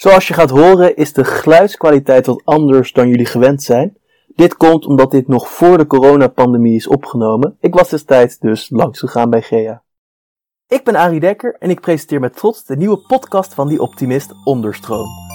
Zoals je gaat horen is de geluidskwaliteit wat anders dan jullie gewend zijn. Dit komt omdat dit nog voor de coronapandemie is opgenomen. Ik was destijds dus langs gegaan bij Gea. Ik ben Arie Dekker en ik presenteer met trots de nieuwe podcast van Die Optimist Onderstroom.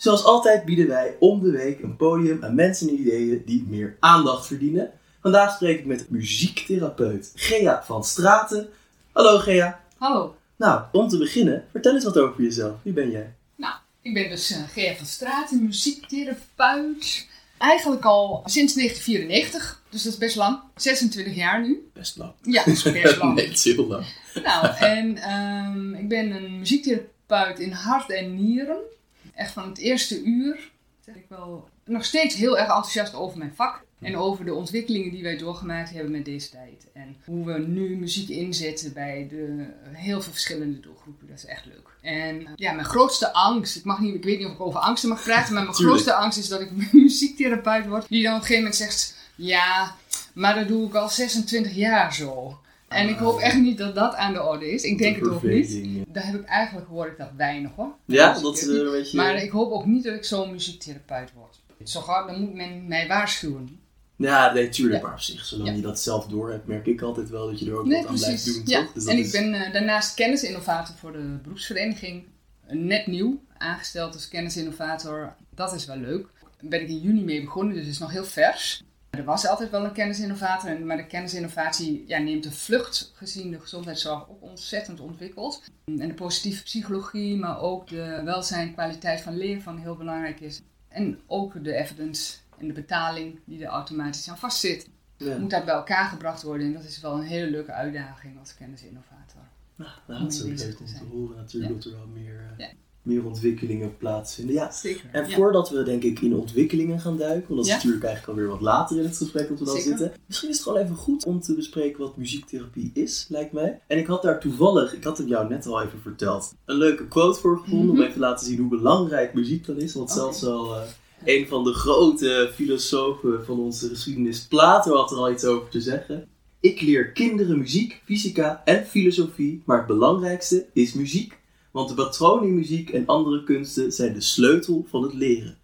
Zoals altijd bieden wij om de week een podium aan mensen en ideeën die meer aandacht verdienen. Vandaag spreek ik met muziektherapeut Gea van Straten. Hallo Gea. Hallo. Nou, om te beginnen, vertel eens wat over jezelf. Wie ben jij? Nou, ik ben dus uh, Gea van Straten, muziektherapeut. Eigenlijk al sinds 1994, dus dat is best lang. 26 jaar nu. Best lang. Ja, dat is best lang. nee, dat is heel lang. Nou, en ehm, ik ben een muziektherapeut in hart en nieren. Echt van het eerste uur. Zeg ik wel nog steeds heel erg enthousiast over mijn vak. En over de ontwikkelingen die wij doorgemaakt hebben met deze tijd. En hoe we nu muziek inzetten bij de heel veel verschillende doelgroepen. Dat is echt leuk. En ja, mijn grootste angst, ik, mag niet, ik weet niet of ik over angsten mag praten, maar mijn Tuurlijk. grootste angst is dat ik muziektherapeut word. Die dan op een gegeven moment zegt, ja, maar dat doe ik al 26 jaar zo. En ik hoop echt niet dat dat aan de orde is. Ik denk het ook niet. Daar heb ik eigenlijk hoor ik dat weinig hoor. Ja, dat is een beetje... Maar ik hoop ook niet dat ik zo'n muziektherapeut word. Zo gauw, dan moet men mij waarschuwen. Ja, nee, tuurlijk. Ja. Maar op zich, zolang Ja. je dat zelf door hebt, merk ik altijd wel dat je er ook Nee, wat aan blijft doen, Ja. toch? Dus dat en ik is- ben eh, daarnaast kennisinnovator voor de beroepsvereniging. Net nieuw aangesteld als kennisinnovator. Dat is wel leuk. Daar ben ik in juni mee begonnen, dus het is nog heel vers. Er was altijd wel een kennisinnovator, en- maar de kennisinnovatie ja, neemt een vlucht gezien de gezondheidszorg ook ontzettend ontwikkeld. En de positieve psychologie, maar ook de welzijn, kwaliteit van leren van heel belangrijk is. En ook de evidence en de betaling die er automatisch aan vastzit Ja. moet dat bij elkaar gebracht worden. En dat is wel een hele leuke uitdaging als kennisinnovator. Nou, nou, het is ook leuk om te horen natuurlijk dat er wel meer, eh, Ja. Meer ontwikkelingen plaatsvinden. Ja, Zeker. En ja. voordat we denk ik in ontwikkelingen gaan duiken, want dat is Ja. natuurlijk eigenlijk alweer wat later in het gesprek dat we dan Zeker. zitten. Misschien is het gewoon even goed om te bespreken wat muziektherapie is, lijkt mij. En ik had daar toevallig, ik had het jou net al even verteld, een leuke quote voor gevonden om Mhm. even te laten zien hoe belangrijk muziek dan is. Want zelfs al eh, een van de grote filosofen van onze geschiedenis, Plato, had er al iets over te zeggen. Ik leer kinderen muziek, fysica en filosofie, maar het belangrijkste is muziek. Want de patronen in muziek en andere kunsten zijn de sleutel van het leren.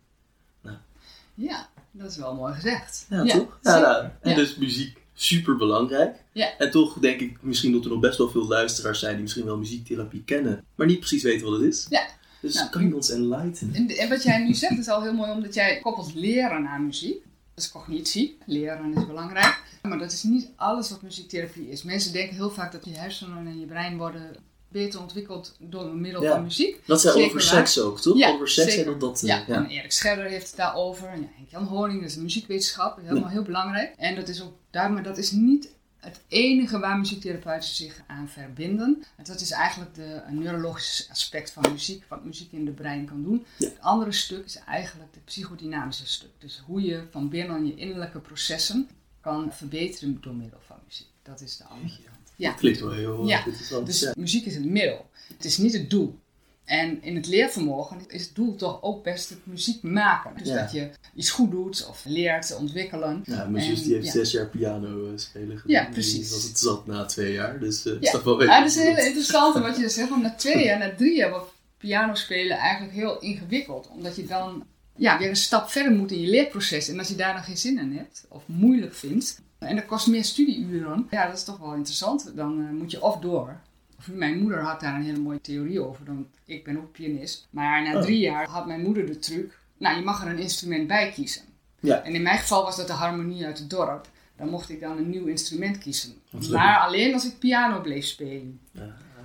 Ja, dat is wel mooi gezegd. Ja, toch? Ja, nou, en Ja. dus muziek super belangrijk. Ja. En toch denk ik misschien dat er nog best wel veel luisteraars zijn die misschien wel muziektherapie kennen, maar niet precies weten wat het is. Ja. Dus Nou, kan je ons enlightenen? En, en wat jij nu zegt is al heel mooi, omdat jij koppelt leren aan muziek. Dat is cognitie. Leren is belangrijk. Maar dat is niet alles wat muziektherapie is. Mensen denken heel vaak dat je hersenen en je brein worden beter ontwikkeld door middel Ja. van muziek. Dat zijn Zeker over seks ook, toch? Ja, over seks zeker. en dat eh, Ja, ja. en Erik Scherder heeft het daarover. En ja, Henk-Jan Honing, dat is een muziekwetenschap. Helemaal heel belangrijk. En dat is ook daar, maar dat is niet het enige waar muziektherapeuten zich aan verbinden. Dat is eigenlijk de neurologische aspect van muziek, wat muziek in de brein kan doen. Ja. Het andere stuk is eigenlijk het psychodynamische stuk. Dus hoe je van binnen je innerlijke processen kan verbeteren door middel van muziek. Dat is de andere. Ja. Dat klinkt wel heel eh, Ja, interessant. Dus ja. muziek is het middel. Het is niet het doel. En in het leervermogen is het doel toch ook best het muziek maken. Dus Ja. dat je iets goed doet of leert ontwikkelen. Ja, mijn zus En, die heeft ja. zes jaar piano eh, spelen gedaan. Ja, precies. was het zat na twee jaar, dus eh Ja. is toch wel Ja, dat is heel interessant wat je zegt. Want na twee jaar, na drie jaar wordt piano spelen eigenlijk heel ingewikkeld. Omdat je dan ja, weer een stap verder moet in je leerproces. En als je daar dan geen zin in hebt of moeilijk vindt. En dat kost meer studieuren. Ja, dat is toch wel interessant. Dan eh, moet je of door. Of mijn moeder had daar een hele mooie theorie over. Dan, ik ben ook pianist. Maar na Oh. drie jaar had mijn moeder de truc. Nou, je mag er een instrument bij kiezen. Ja. En in mijn geval was dat de harmonie uit het dorp. Dan mocht ik dan een nieuw instrument kiezen. Maar alleen als ik piano bleef spelen.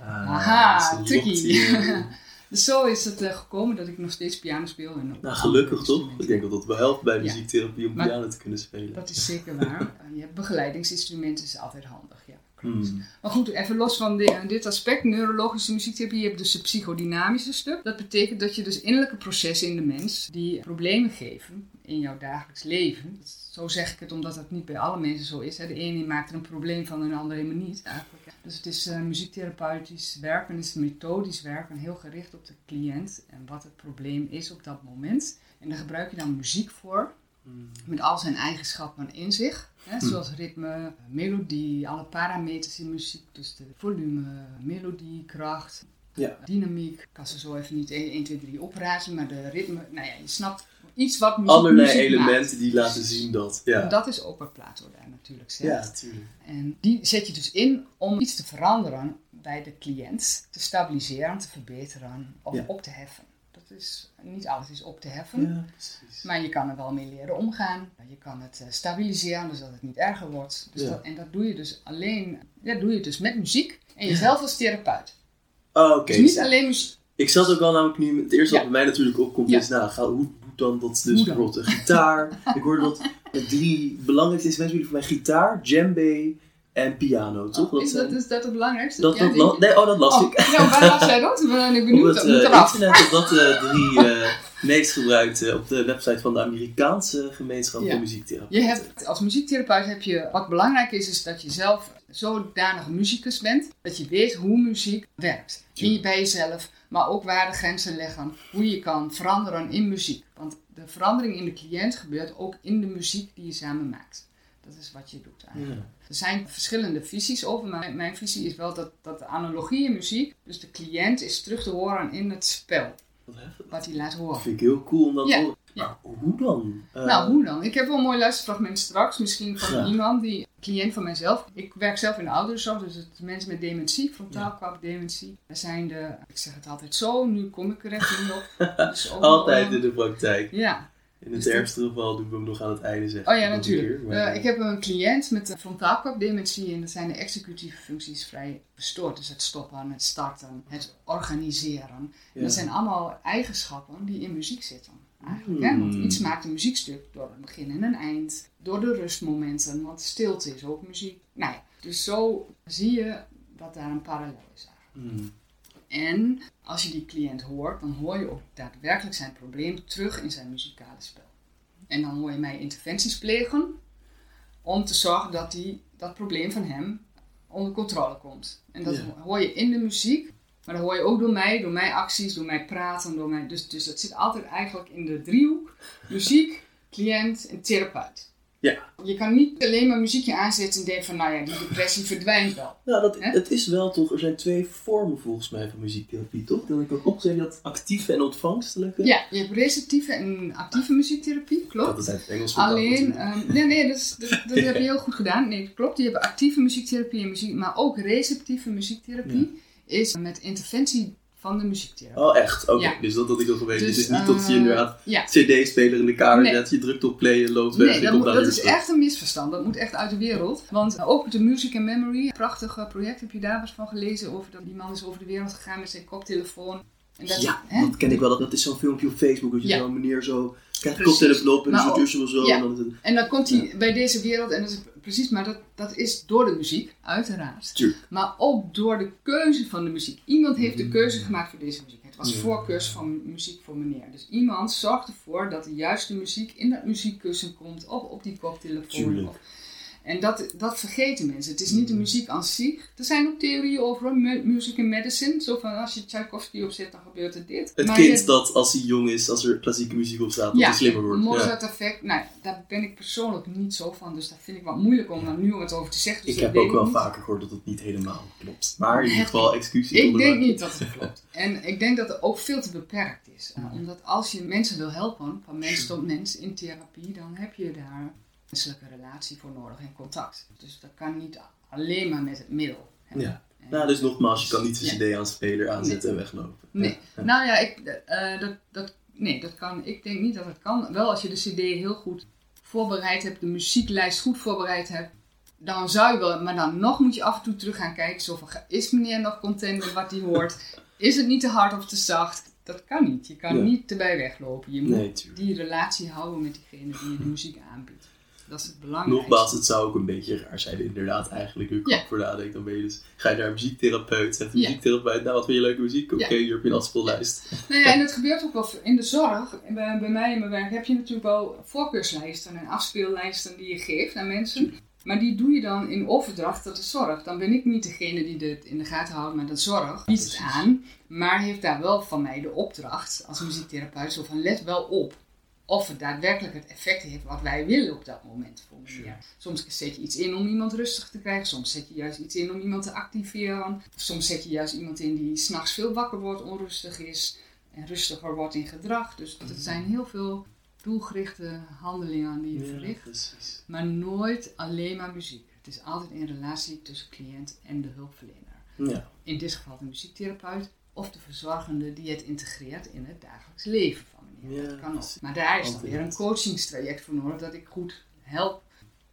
Ah, Aha, tricky. Dus zo is het eh, gekomen dat ik nog steeds piano speel. En Nou, gelukkig toch? Ik denk dat dat wel helpt bij muziektherapie om Maar- piano te kunnen spelen. Dat is zeker waar. Je hebt begeleidingsinstrumenten, is altijd handig. Ja, Hmm. Maar goed, even los van di- dit aspect, neurologische muziektherapie, je hebt dus het psychodynamische stuk. Dat betekent dat je dus innerlijke processen in de mens die problemen geven in jouw dagelijks leven. Zo zeg ik het omdat het niet bij alle mensen zo is. Hè. De ene maakt er een probleem van en de andere helemaal niet eigenlijk. Dus het is eh, muziektherapeutisch werken, het is methodisch werken, heel gericht op de cliënt en wat het probleem is op dat moment. En daar gebruik je dan muziek voor met al zijn eigenschappen in zich. Hè, zoals ritme, melodie, alle parameters in muziek. Dus de volume, melodie, kracht, Ja. dynamiek. Ik kan ze zo even niet 1, 1 2, 3 oprazen, maar de ritme, nou ja, je snapt iets wat muziek, Allerlei muziek elementen maakt. die laten zien dat. En Ja, dat is ook wat Plato daar natuurlijk zegt. ja natuurlijk. En die zet je dus in om iets te veranderen bij de cliënt, te stabiliseren, te verbeteren of Ja. op te heffen. Dat is, niet alles is op te heffen. Ja, precies. Maar je kan er wel mee leren omgaan. Je kan het eh, stabiliseren, dus dat het niet erger wordt. Dus Ja. dat, en dat doe je dus alleen, ja, doe je dus met muziek en jezelf als therapeut. Oh, Oké. Dus niet alleen muziek. Ik zat ook al namelijk nu, het eerste wat bij mij natuurlijk opkomt is, nou, ga, hoe dan dat dus bijvoorbeeld een gitaar. ik hoorde dat de drie belangrijkste instrumenten voor mij gitaar, djembe en piano, toch? Oh, is, zijn- dat, is dat het belangrijkste? dat, Ja, dat la- nee, oh, dat las Oh, ik. nou, waar las jij dat? Dan ben ik Op benieuwd. het Dat moet eh, eraf. internet dat dat de drie eh, meest gebruikte op de website van de Amerikaanse gemeenschap Ja. van muziektherapie. Je hebt, als muziektherapeut heb je, wat belangrijk is, is dat je zelf zodanig muzikus bent, dat je weet hoe muziek werkt. In je, bij jezelf, maar ook waar de grenzen liggen, hoe je kan veranderen in muziek. Want de verandering in de cliënt gebeurt ook in de muziek die je samen maakt. Dat is wat je doet eigenlijk. Ja. Er zijn verschillende visies over, maar mijn, mijn visie is wel dat, dat de analogie in muziek, dus de cliënt is terug te horen in het spel, Wat heftig. wat hij laat horen. Dat vind ik heel cool om dat Ja, te horen. ja. Hoe dan? Eh, Nou, hoe dan? Ik heb wel een mooi luisterfragment straks, misschien van Graag. iemand, die cliënt van mijzelf. Ik werk zelf in de ouderenzorg, dus het mensen met dementie, frontaal dementie. Er zijn de, ik zeg het altijd zo, nu kom ik er even niet op. Dus Altijd eh, in de praktijk. Ja, In het Dus ergste geval doen we hem nog aan het einde zeggen. oh ja, natuurlijk. maar- ik heb een cliënt met een frontaalkwapdementie en dat zijn de executieve functies vrij verstoord. Dus het stoppen, het starten, het organiseren. Ja. Dat zijn allemaal eigenschappen die in muziek zitten. Eigenlijk, hè? Want Hmm. iets maakt een muziekstuk door een begin en een eind, door de rustmomenten, want stilte is ook muziek. Nou ja, dus zo zie je dat daar een parallel is. eigenlijk. Hmm. En als je die cliënt hoort, dan hoor je ook daadwerkelijk zijn probleem terug in zijn muzikale spel. En dan hoor je mij interventies plegen om te zorgen dat die, dat probleem van hem onder controle komt. En dat Ja. hoor je in de muziek, maar dat hoor je ook door mij, door mijn acties, door mij praten, door mij. Dus, dus het zit altijd eigenlijk in de driehoek: muziek, cliënt en therapeut. Ja. Je kan niet alleen maar muziekje aanzetten en denken van, nou ja, die depressie verdwijnt wel. Nou, dat, het is wel toch, er zijn twee vormen volgens mij van muziektherapie, toch? Dat ik ook opgeschreven dat actieve en ontvangstelijke. Ja, je hebt receptieve en actieve muziektherapie, klopt. Dat is uit het Engels Alleen, ehm, nee, nee, dat, is- dat, dat heb je heel goed gedaan. Nee, dat klopt. Je hebt actieve muziektherapie en muziek, maar ook receptieve muziektherapie is met interventie van de muziektherapie. Oh, echt? Oké, Ja. dus dat had ik al geweten. Dus, Dus, het is niet dat je eh, inderdaad Ja. CD-speler in de kamer Nee. zet, je drukt op play en loopt weg. Nee, dat, moet- is echt een misverstand. Dat moet echt uit de wereld. Want ook de Music and Memory, een prachtig eh, project, heb je daar wat van gelezen? Over dat die man is over de wereld gegaan met zijn koptelefoon. En dat, Ja, hè? dat ken ik wel. Dat, dat is zo'n filmpje op Facebook. Dat je zo'n meneer zo een Precies. koptelefoon op en zo ja. En dan het, En dan komt hij bij deze wereld, en dat is precies, maar dat, dat is door de muziek, uiteraard. Tuurlijk. Maar ook door de keuze van de muziek. Iemand heeft de keuze gemaakt voor deze muziek. Het was Ja. voorkeurs van muziek voor meneer. Dus iemand zorgt ervoor dat de juiste muziek in dat muziekkussen komt, of op die koptelefoon. Tuurlijk. Of, en dat, dat vergeten mensen. Het is niet de muziek aan zich. Er zijn ook theorieën over mu- music and medicine. Zo van als je Tchaikovsky opzet, dan gebeurt er dit. het Maar kind je- dat als hij jong is, als er klassieke muziek op staat, dat ja, hij slimmer wordt. Ja. Mozart-effect. Nou, daar ben ik persoonlijk niet zo van. Dus dat vind ik wat moeilijk om daar nu wat over te zeggen. Dus Ik dat heb ook wel niet. vaker gehoord dat het niet helemaal klopt. Maar in ieder geval excuses. Ik denk niet dat het klopt. En ik denk dat het ook veel te beperkt is. Uh, omdat als je mensen wil helpen, van mens tot mens in therapie, dan heb je daar menselijke relatie voor nodig en contact. Dus dat kan niet alleen maar met het middel. hè. Ja. En- Nou, dus nogmaals, je kan niet Ja. een cd aan speler aanzetten en weglopen. Nee. Ja. Nou ja, ik, eh, dat, dat, nee, dat kan. Ik denk niet dat het kan. Wel als je de CD heel goed voorbereid hebt, de muzieklijst goed voorbereid hebt, dan zou je wel, maar dan nog moet je af en toe terug gaan kijken. Zo van, is meneer nog content met wat hij hoort? Is het niet te hard of te zacht? Dat kan niet. Je kan Ja. niet erbij weglopen. Je moet Nee, die relatie houden met diegene die je de muziek aanbiedt. Dat is het belangrijkste. Nogmaals, het zou ook een beetje raar zijn, inderdaad, eigenlijk, nu ik Ja. voor nadenk. Dan ben je dus, ga je naar een muziektherapeut, zegt de Ja. muziektherapeut, nou wat vind je leuke muziek? Oké, Ja. hier heb je een afspeellijst. Nou ja, en het gebeurt ook wel in de zorg. Bij, bij mij in mijn werk heb je natuurlijk wel voorkeurslijsten en afspeellijsten die je geeft aan mensen. Maar die doe je dan in overdracht tot de zorg. Dan ben ik niet degene die dit in de gaten houdt, maar de zorg biedt het aan. Maar heeft daar wel van mij de opdracht als muziektherapeut. Zo van let wel op of het daadwerkelijk het effect heeft wat wij willen op dat moment. Voor Sure. ja. Soms zet je iets in om iemand rustig te krijgen. Soms zet je juist iets in om iemand te activeren. Soms zet je juist iemand in die s'nachts veel wakker wordt, onrustig is en rustiger wordt in gedrag. Dus het zijn heel veel doelgerichte handelingen die je verricht. precies. Maar nooit alleen maar muziek. Het is altijd in relatie tussen cliënt en de hulpverlener. Ja, In dit geval de muziektherapeut of de verzorgende die het integreert in het dagelijks leven van. Ja, dat kan ook. precies. Maar daar is dan weer een coachingstraject voor nodig dat ik goed help.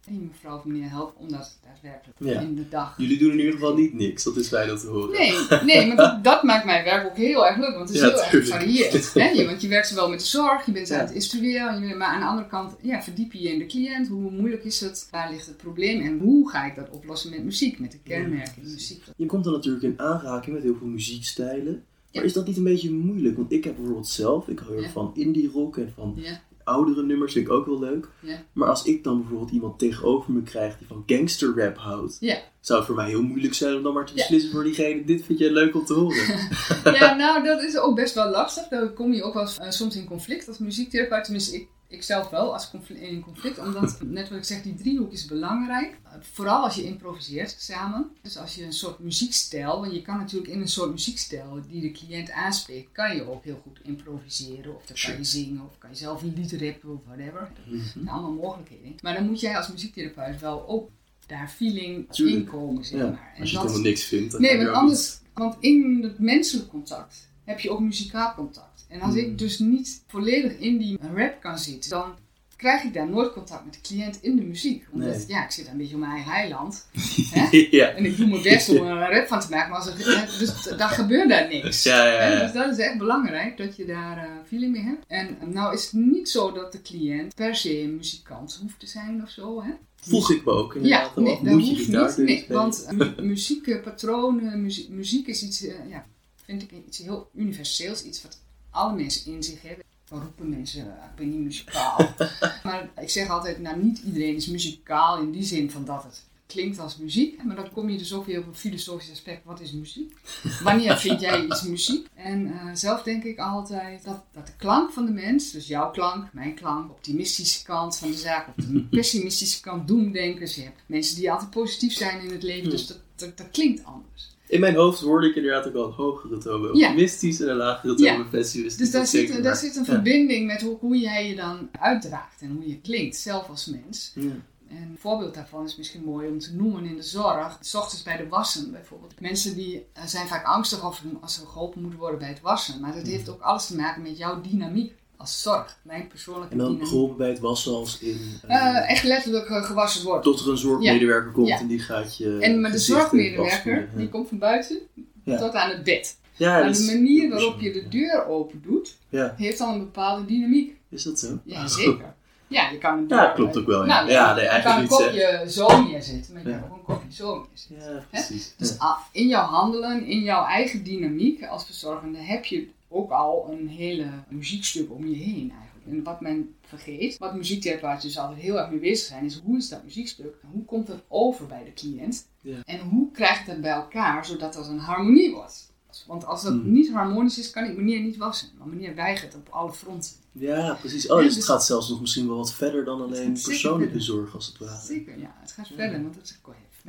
Die mevrouw of meneer help om dat daadwerkelijk Ja. in de dag jullie doen in ieder geval niet niks, dat is fijn om te horen. Nee, nee maar dat, dat maakt mijn werk ook heel erg leuk, want het is Ja, heel erg gevarieerd. Hè? Want je werkt zowel met de zorg, je bent Ja. aan het instrueren, maar aan de andere kant ja, verdiep je je in de cliënt. Hoe moeilijk is het? Waar ligt het probleem? En hoe ga ik dat oplossen met muziek, met de kenmerken in muziek? Je komt dan natuurlijk in aanraking met heel veel muziekstijlen. Maar is dat niet een beetje moeilijk? Want ik heb bijvoorbeeld zelf, ik hou heel van indie rock en van oudere nummers, vind ik ook wel leuk. Maar als ik dan bijvoorbeeld iemand tegenover me krijg die van gangster rap houdt, zou het voor mij heel moeilijk zijn om dan maar te beslissen voor diegene, dit vind je leuk om te horen. ja, nou dat is ook best wel lastig. Daar kom je ook wel eh, soms in conflict als muziektherapeut. Tenminste, ik, ik zelf wel als conflict, in conflict. Omdat, net wat ik zeg, die driehoek is belangrijk. Vooral als je improviseert samen. Dus als je een soort muziekstijl, want je kan natuurlijk in een soort muziekstijl die de cliënt aanspreekt, kan je ook heel goed improviseren. Of dan kan je zingen, of kan je zelf een lied rappen of whatever. Mhm. zijn allemaal mogelijkheden. Maar dan moet jij als muziektherapeut wel ook daar feeling in komen, zeg maar. En Als je dat- helemaal niks vindt, dan Nee, want anders, want in het menselijk contact heb je ook muzikaal contact. En als Hmm. ik dus niet volledig in die rap kan zitten, dan krijg ik daar nooit contact met de cliënt in de muziek. Omdat, Nee. ja, ik zit een beetje op mijn eigen eiland. niet. ja. En ik doe mijn best om er een rap van te maken, maar als hè, dus daar gebeurt daar niks. Ja, ja, Hè, ja. Dus dat is echt belangrijk, dat je daar eh, feeling mee hebt. En nou is het niet zo dat de cliënt per se een muzikant hoeft te zijn of zo. Hè? Vroeg ik me ook inderdaad. Ja, nee, dat moet je hoeft niet. Nee, spelen? want mu- muziekpatronen, muziek, muziek is iets, eh, ja, vind ik iets heel universeels, iets wat alle mensen in zich hebben. Roepen mensen, eh, ik ben niet muzikaal. maar ik zeg altijd, nou niet iedereen is muzikaal in die zin van dat het klinkt als muziek. Maar dan kom je dus ook weer op een filosofisch aspect, wat is muziek? Wanneer vind jij iets muziek? En eh, zelf denk ik altijd dat, dat de klank van de mens, dus jouw klank, mijn klank, optimistische kant van de zaak, op de pessimistische kant, doemdenkers. Je hebt mensen die altijd positief zijn in het leven, dus dat, dat, dat klinkt anders. In mijn hoofd hoorde ik inderdaad ook al een hogere toon bij optimistisch en een lagere toon bij pessimistisch. Dus daar zit, daar waar. zit een verbinding met hoe, hoe jij je dan uitdraagt en hoe je klinkt, zelf als mens. Ja. En een voorbeeld daarvan is misschien mooi om te noemen in de zorg. S ochtends bij de wassen bijvoorbeeld. Mensen die eh, zijn vaak angstig of als ze geholpen moeten worden bij het wassen. Maar dat heeft ook alles te maken met jouw dynamiek als zorg. Mijn persoonlijke En dan dynamiek. geholpen bij het wassen als in... eh, Eh, echt letterlijk eh, gewassen worden. tot er een zorgmedewerker komt Ja. en die gaat je En maar de zorgmedewerker, die komt van buiten Ja. tot aan het bed. Ja, maar de manier waarop je de deur open doet, Ja, heeft dan een bepaalde dynamiek. is dat zo? Ja, zeker. Ja, je kan een Ja, deur- klopt ook wel, ja. Nou, Ja, nee, je kan een kopje zo neerzetten, maar je Ja. kan ook een kopje zo neerzetten. Ja, precies. Dus Ja. ah, in jouw handelen, in jouw eigen dynamiek als verzorgende, heb je ook al een hele muziekstuk om je heen eigenlijk. En wat men vergeet, wat muziektherapeuten dus altijd heel erg mee bezig zijn, is hoe is dat muziekstuk? Hoe komt het over bij de cliënt? Ja. En hoe krijgt het bij elkaar zodat dat een harmonie wordt? Want als dat Hmm. niet harmonisch is, kan ik meneer niet wassen. Want meneer weigert op alle fronten. Ja, precies. Oh, dus het gaat zelfs nog misschien wel wat verder dan alleen persoonlijke verder. zorg, als het ware. Zeker, ja. Het gaat Ja. verder, want het heeft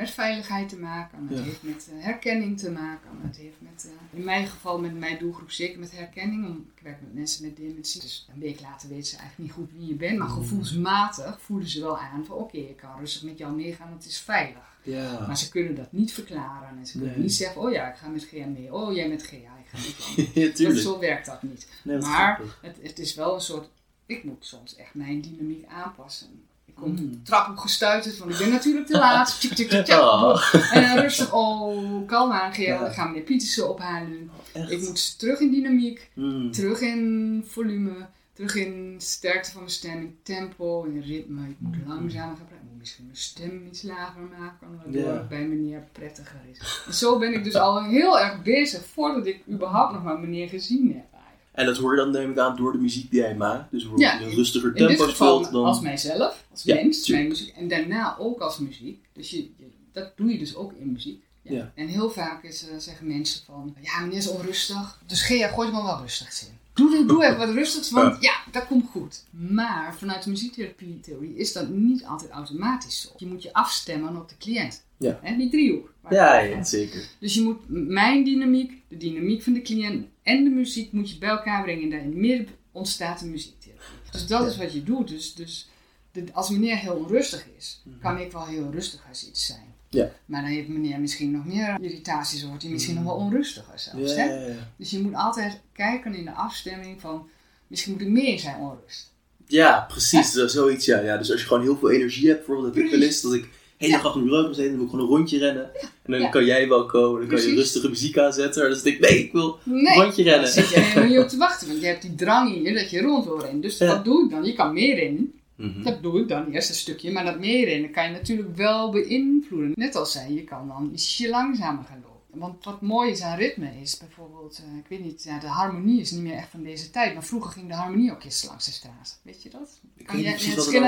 met veiligheid te maken, het Ja. heeft met eh, herkenning te maken, het heeft met, eh, in mijn geval met mijn doelgroep zeker met herkenning. Om, ik werk met mensen met dementie, dus een week later weten ze eigenlijk niet goed wie je bent, maar Mm. gevoelsmatig voelen ze wel aan van oké, ik kan rustig met jou meegaan, want het is veilig. Ja. Maar ze kunnen dat niet verklaren en ze kunnen Nee. niet zeggen, oh ja, ik ga met GA mee, oh jij met GA, ik ga met jou mee. ja, Dat, tuurlijk. zo werkt dat niet. Nee, maar-. Het, het is wel een soort, ik moet soms echt mijn dynamiek aanpassen. Ik kom Mm. de trap op gestuiterd, want ik ben natuurlijk te laat. Tjik, tjik, tjik, tjik. Oh. En dan rustig, oh, kalm aangeven. Ja. Dan gaan meneer Pietersen ophalen. Echt? Ik moet terug in dynamiek, Mm. terug in volume, terug in sterkte van mijn stem, in tempo, in ritme. Ik moet langzamer gaan praten. Ik moet misschien mijn stem iets lager maken, waardoor Ja. het bij meneer prettiger is. En zo ben ik dus al heel erg bezig voordat ik überhaupt nog maar meneer gezien heb. En dat hoor je dan neem ik aan door de muziek die jij maakt. Dus bijvoorbeeld Ja, een rustiger tempo speelt, dan... als mijzelf, als Ja, mens, tuurlijk. mijn muziek. En daarna ook als muziek. Dus je, je- dat doe je dus ook in muziek. Ja. En heel vaak is, eh, zeggen mensen van, ja meneer is onrustig, dus Gea, gooi er maar wel rustigs in. Doe, doe even wat rustigs, want ja, dat komt goed. Maar vanuit de muziektherapie-theorie is dat niet altijd automatisch zo. Je moet je afstemmen op de cliënt. Ja. Die driehoek. Ja, zeker. Dus je moet mijn dynamiek, de dynamiek van de cliënt en de muziek moet je bij elkaar brengen. En daar in het midden ontstaat de muziektherapie. Dus dat Ja. is wat je doet. Dus, dus de- als meneer heel onrustig is, Mhm. kan ik wel heel rustig als iets zijn. Ja. Maar dan heeft meneer misschien nog meer irritaties, wordt hij misschien nog wel onrustiger zelfs. Ja, Hè? ja, ja. Dus je moet altijd kijken in de afstemming van, misschien moet ik meer zijn onrust. Ja, precies. Is zoiets, ja, ja. Dus als je gewoon heel veel energie hebt, bijvoorbeeld heb ik wel eens dat ik hele dag bureau kan zitten, dan wil ik gewoon een rondje rennen. En dan kan jij wel komen, dan kan je rustige muziek aanzetten. Dus denk ik, nee, ik wil een rondje rennen. zit je helemaal niet op te wachten, want je hebt die drang in je dat je rond wil rennen. Dus wat doe ik dan? Je kan meer rennen. Mhm. Dat doe ik dan eerst een stukje, maar dat meer kan je natuurlijk wel beïnvloeden. Net als zei, je kan dan ietsje langzamer gaan lopen. Want wat mooi is aan ritme is bijvoorbeeld, eh, ik weet niet, ja, de harmonie is niet meer echt van deze tijd. Maar vroeger ging de harmonieorkest langs de straat. Weet je dat? Ik Kan niet het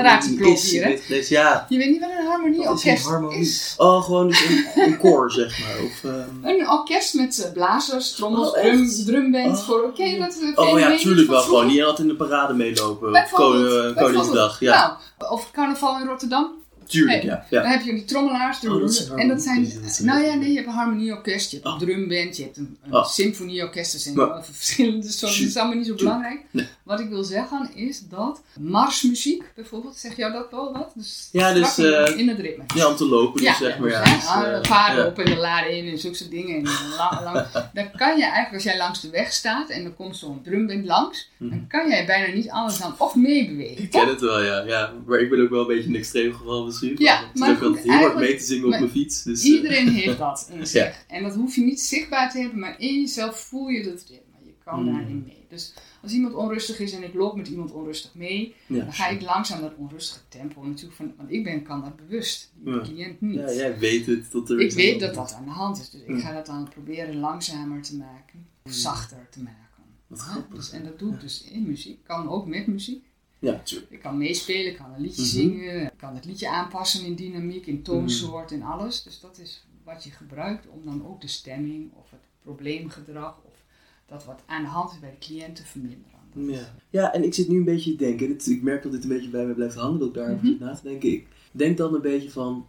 harmonie is. hier, hè? Ja, Je weet niet wat een is harmonieorkest een harmonie? is? Oh, gewoon dus een, een koor, zeg maar. Of, ehm, Een orkest met eh, blazers, trommels, Oh, drum, drumband. Oh. Voor, je dat? eh, Oh ja, tuurlijk wel. Gewoon niet altijd in de parade meelopen. Bijvoorbeeld. Koningsdag, ja. Nou, of carnaval in Rotterdam. Tuurlijk, ja. ja. Dan heb je die trommelaars. Oh, dat en dat zijn, nou ja, nee, je hebt een harmonieorkest, je hebt een Oh. drumband, je hebt een, een Oh. symfonieorkest. Dat zijn Maar- wel verschillende soorten, dat is allemaal niet zo belangrijk. Nee. Wat ik wil zeggen is dat marsmuziek bijvoorbeeld, zeg jou dat wel wat? Dus Ja, dus, in- eh, in het ritme. Ja, om te lopen, dus zeg maar. dus, Ja, dus, ah, eh, paarden ja. op en de laden in en zulke dingen. En lang, lang. Dan kan je eigenlijk, als jij langs de weg staat en er komt zo'n drumband langs, Mhm. dan kan jij bijna niet anders dan of meebewegen. Ik ken het wel, ja. ja. Maar ik ben ook wel een beetje een extreem geval Ja, ik maar goed, altijd heel hard mee te zingen op maar mijn fiets. Dus, eh, Iedereen heeft dat in zich. En dat hoef je niet zichtbaar te hebben, maar in jezelf voel je dat ritme. Je kan Mm. daarin mee. Dus als iemand onrustig is en ik loop met iemand onrustig mee, ja, dan ga ik langzaam dat onrustige tempo natuurlijk van, want ik ben, kan dat bewust, de Ja. cliënt niet. Ja, jij weet het. Dat er ik weet dat dat aan de hand is, dus ik ga dat dan proberen langzamer te maken, of Mm. zachter te maken. Wat grappig. dus, en dat doe ik dus in muziek, kan ook met muziek. Ja, tuurlijk. Ik kan meespelen, ik kan een liedje Mhm. zingen, ik kan het liedje aanpassen in dynamiek, in toonsoort Mhm. en alles. Dus dat is wat je gebruikt om dan ook de stemming of het probleemgedrag of dat wat aan de hand is bij de cliënt te verminderen. Dat Ja. ja, en ik zit nu een beetje te denken. Dit, ik merk dat dit een beetje bij me blijft hangen, dat ik daarover zit na te denken. Ik denk dan een beetje van.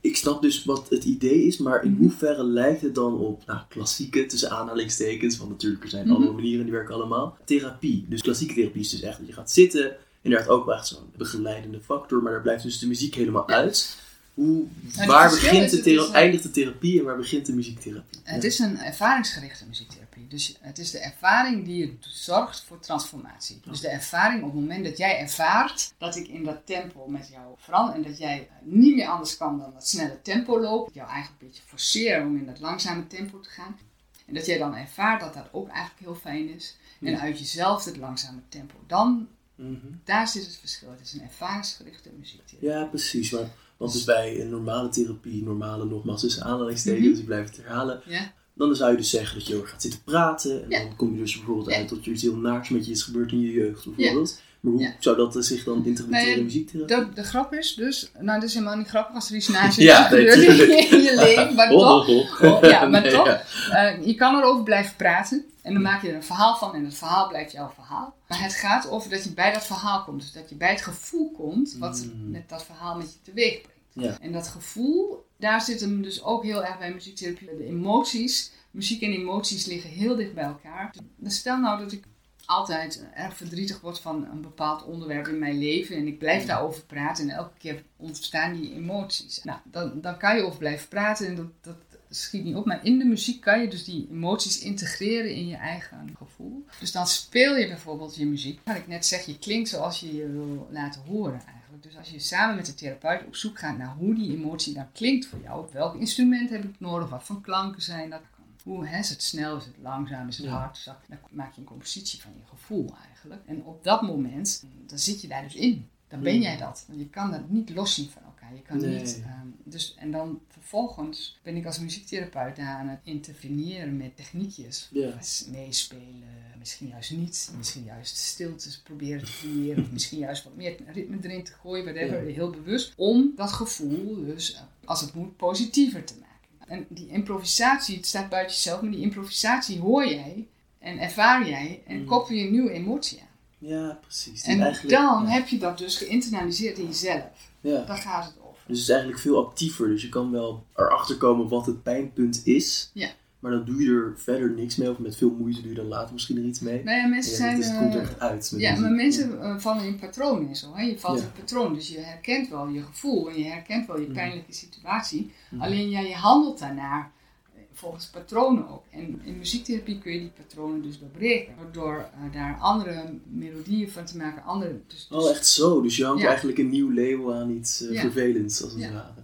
Ik snap dus wat het idee is, maar in Mhm. hoeverre lijkt het dan op nou, klassieke, tussen aanhalingstekens, want natuurlijk er zijn Mhm. andere manieren die werken allemaal. Therapie. Dus klassieke therapie is dus echt dat je gaat zitten, inderdaad ook wel echt zo'n begeleidende factor, maar daar blijft dus de muziek helemaal uit. Hoe, het waar begint de thera- eh, eindigt de therapie en waar begint de muziektherapie? Het is een ervaringsgerichte muziektherapie. Dus het is de ervaring die je zorgt voor transformatie. Dus de ervaring op het moment dat jij ervaart dat ik in dat tempo met jou verander en dat jij niet meer anders kan dan dat snelle tempo lopen, jou eigenlijk een beetje forceren om in dat langzame tempo te gaan. En dat jij dan ervaart dat dat ook eigenlijk heel fijn is. En uit jezelf het langzame tempo. Dan, Mhm. daar zit het verschil. Het is een ervaringsgerichte muziektherapie. Ja, precies. Maar, want dus bij een normale therapie, normale nogmaals tussen aanhalingstekens, Mhm. dus ik blijf het herhalen. Ja? Dan zou je dus zeggen dat je heel gaat zitten praten. En Ja. dan kom je dus bijvoorbeeld uit dat er iets heel naars met je is gebeurd in je jeugd bijvoorbeeld. Maar hoe Ja. zou dat zich dan interpreteren in muziektherapie? De, de grap is dus, nou dat is helemaal niet grappig als er iets naast je Ja, nee, gebeurt tuurlijk. in je leven, maar toch. Oh, ja, maar Nee, toch, ja. eh, je kan erover blijven praten en dan maak je er een verhaal van en het verhaal blijft jouw verhaal. Maar het gaat over dat je bij dat verhaal komt, dus dat je bij het gevoel komt wat Mm. met dat verhaal met je teweeg brengt. Ja. En dat gevoel, daar zit hem dus ook heel erg bij muziektherapie. De emoties, muziek en emoties liggen heel dicht bij elkaar. Dus stel nou dat ik altijd erg verdrietig word van een bepaald onderwerp in mijn leven en ik blijf daarover praten en elke keer ontstaan die emoties. Nou, dan, dan kan je over blijven praten en dat, dat schiet niet op. Maar in de muziek kan je dus die emoties integreren in je eigen gevoel. Dus dan speel je bijvoorbeeld je muziek. Wat ik net zeg, je klinkt zoals je je wil laten horen eigenlijk. Dus als je samen met de therapeut op zoek gaat naar hoe die emotie dan klinkt voor jou, op welk instrument heb ik nodig, wat voor klanken zijn dat, Hoe hè, is het snel, is het langzaam, is het Ja. hard, zacht? Dan maak je een compositie van je gevoel eigenlijk. En op dat moment, dan zit je daar dus in. Dan ben Mm. jij dat. Je kan dat niet loszien van elkaar. Je kan Nee. niet, ehm, dus, en dan vervolgens ben ik als muziektherapeut daar aan het interveneren met techniekjes. Ja. Meespelen, misschien juist niet, misschien juist stiltes proberen te creëren, of misschien juist wat meer ritme erin te gooien, whatever, Ja. heel bewust, om dat gevoel dus, eh, als het moet, positiever te maken. En die improvisatie, het staat buiten jezelf, maar die improvisatie hoor jij en ervaar jij en Mm. koppel je een nieuwe emotie aan. Ja, precies. En dan ja. heb je dat dus geïnternaliseerd in jezelf. Ja. Daar gaat het over. Dus het is eigenlijk veel actiever. Dus je kan wel erachter komen wat het pijnpunt is. Ja. Maar dan doe je er verder niks mee. Of met veel moeite doe je dan later misschien er iets mee. Nou ja, mensen Ja, zijn... het, is- het komt eh, echt uit. Ja, muziek. maar mensen eh, vallen in patronen en zo. Hè? Je valt Ja. in patroon, dus je herkent wel je gevoel en je herkent wel je Mhm. pijnlijke situatie. Mhm. Alleen ja, je handelt daarnaar eh, volgens patronen ook. En in muziektherapie kun je die patronen dus doorbreken. Door eh, daar andere melodieën van te maken. Andere, dus, dus- Oh, echt zo. Dus je hangt Ja. eigenlijk een nieuw label aan iets eh, Ja. vervelends, als het Ja. ware.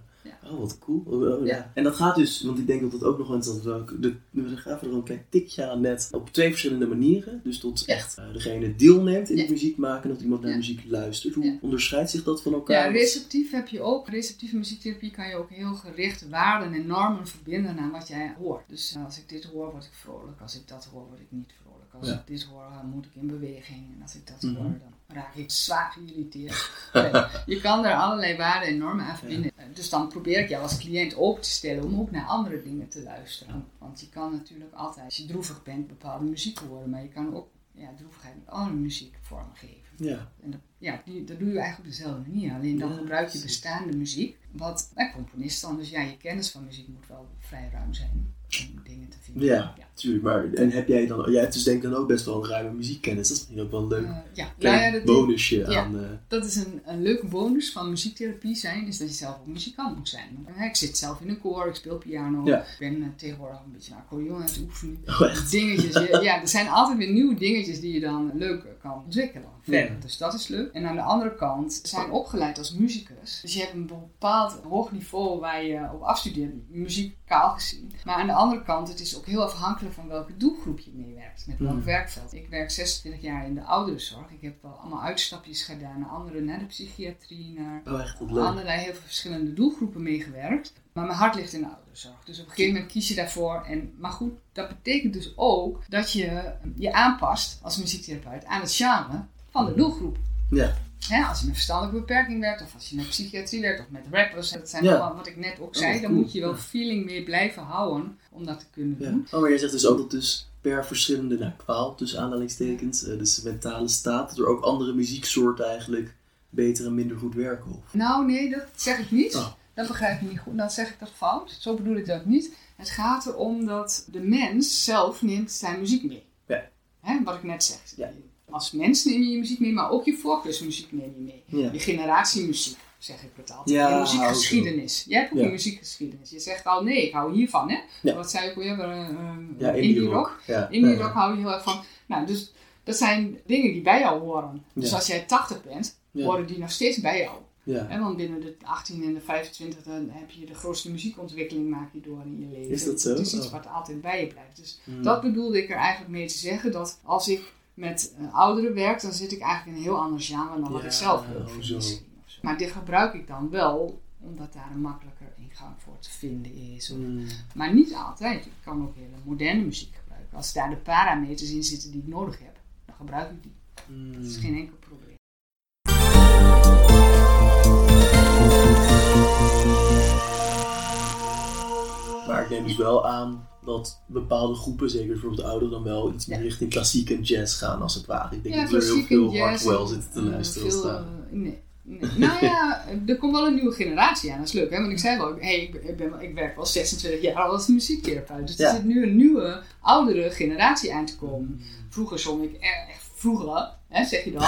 Ja. Oh, wat cool. Oh, oh, ja. Ja. En dat gaat dus, want ik denk dat dat ook nog wel interessant is. De, we gaven er een klein tikje aan net. Op twee verschillende manieren. Dus tot Ja. echt eh, degene deelneemt in Ja. het muziek maken. En dat iemand naar Ja. muziek luistert. Hoe Ja. onderscheidt zich dat van ja, elkaar? receptief heb je ook. Receptieve muziektherapie kan je ook heel gericht waarden en normen verbinden aan wat jij hoort. Dus eh, als ik dit hoor, word ik vrolijk. Als ik dat hoor, word ik niet vrolijk. Als Ja. ik dit hoor, eh, moet ik in beweging. En als ik dat Mhm. hoor, dan raak ik zwaar geïrriteerd. Je kan er allerlei waarden en normen aan verbinden. Eh, Dus dan probeer ik jou als cliënt open te stellen om ook naar andere dingen te luisteren. Want je kan natuurlijk altijd, als je droevig bent, bepaalde muziek horen. Maar je kan ook ja, droevigheid met andere muziek vormen geven. Ja. En dat, ja, die, dat doe je eigenlijk op dezelfde manier. Alleen dan Ja, gebruik je bestaande muziek. Wat een componist dan, dus ja, je kennis van muziek moet wel vrij ruim zijn om dingen te vinden. Ja, tuurlijk. Maar, en heb jij dan, jij hebt dus denk ik dan ook best wel een ruime muziekkennis. Dat is misschien ook wel een leuk Eh, ja. Nou ja, dat, bonusje ja. aan... eh, dat is een, een leuke bonus van muziektherapie zijn, is dat je zelf ook muzikant moet zijn. Ik zit zelf in een koor, ik speel piano, Ja. ik ben eh, tegenwoordig een beetje een accordeon aan het oefenen. oh, echt? dingetjes. Je- ja, er zijn altijd weer nieuwe dingetjes die je dan leuk kan ontwikkelen. Verder. Ja. Dus dat is leuk. En aan de andere kant zijn opgeleid als muzikus. Dus je hebt een bepaald hoog niveau waar je op afstudeert, muzikaal gezien. Maar aan de andere kant, het is ook heel afhankelijk van welke doelgroep je meewerkt. Met welk Mm. werkveld. Ik werk 26 jaar in de ouderenzorg. Ik heb wel allemaal uitstapjes gedaan naar andere, naar de psychiatrie, naar Oh, allerlei heel veel verschillende doelgroepen meegewerkt. Maar mijn hart ligt in de ouderenzorg. Dus op een gegeven moment kies je daarvoor. En, maar goed, dat betekent dus ook dat je je aanpast als muziektherapeut aan het genre van de doelgroep. Ja. Als je met verstandelijke beperking werkt, of als je met psychiatrie werkt, of met rappers. Dat zijn Ja. allemaal wat ik net ook Oh, zei. Dan cool. moet je wel Ja. feeling mee blijven houden om dat te kunnen doen. Oh, maar jij zegt dus ook dat dus per verschillende nou, kwaal, tussen aanhalingstekens, eh, dus mentale staat, dat er ook andere muzieksoorten eigenlijk beter en minder goed werken. Of? Nou, nee, dat zeg ik niet. Oh. Dat begrijp je niet goed. Dan zeg ik dat fout. Zo bedoel ik dat niet. Het gaat erom dat de mens zelf neemt zijn muziek mee. Ja. Hè, wat ik net zeg. Ja. Als mens neem je je muziek mee, maar ook je voorkeursmuziek neem je mee. Ja. Je generatiemuziek, zeg ik het altijd. Ja, je muziekgeschiedenis. Jij hebt ook Ja. een muziekgeschiedenis. Je zegt al, nee, ik hou hiervan. Hè? Ja. Wat zei ik weer? Uh, Ja, indie rock. Ja. Indie rock hou je heel erg van. Nou, dus dat zijn dingen die bij jou horen. Dus als jij 80 bent, horen die nog steeds bij jou. Ja. Want binnen de 18 en de 25 dan heb je de grootste muziekontwikkeling maak je door in je leven. Is dat zo? Het is iets Oh. wat altijd bij je blijft. Dus Hmm. dat bedoelde ik er eigenlijk mee te zeggen. Dat als ik met eh, ouderen werk, dan zit ik eigenlijk in een heel ander genre dan wat Ja, ik zelf of zo. Maar dit gebruik ik dan wel, omdat daar een makkelijker ingang voor te vinden is. Of- Hmm. Maar niet altijd. Ik kan ook hele moderne muziek gebruiken. Als daar de parameters in zitten die ik nodig heb, dan gebruik ik die. Hmm. Dat is geen enkel probleem. Maar ik neem dus wel aan dat bepaalde groepen, zeker bijvoorbeeld de ouderen, dan wel iets meer richting klassiek en jazz gaan als het ware. Ik denk dat we heel veel Hardwell en, zitten te eh, luisteren. veel, eh, nee. nee. nou ja, er komt wel een nieuwe generatie aan. Dat is leuk, hè? Want ik zei wel, hey, ik, ben- ik, werk al 26 jaar al als muziektherapeut. Dus Ja. er zit nu een nieuwe, oudere generatie aan te komen. Vroeger zong ik echt, echt vroeger, hè, zeg je dan,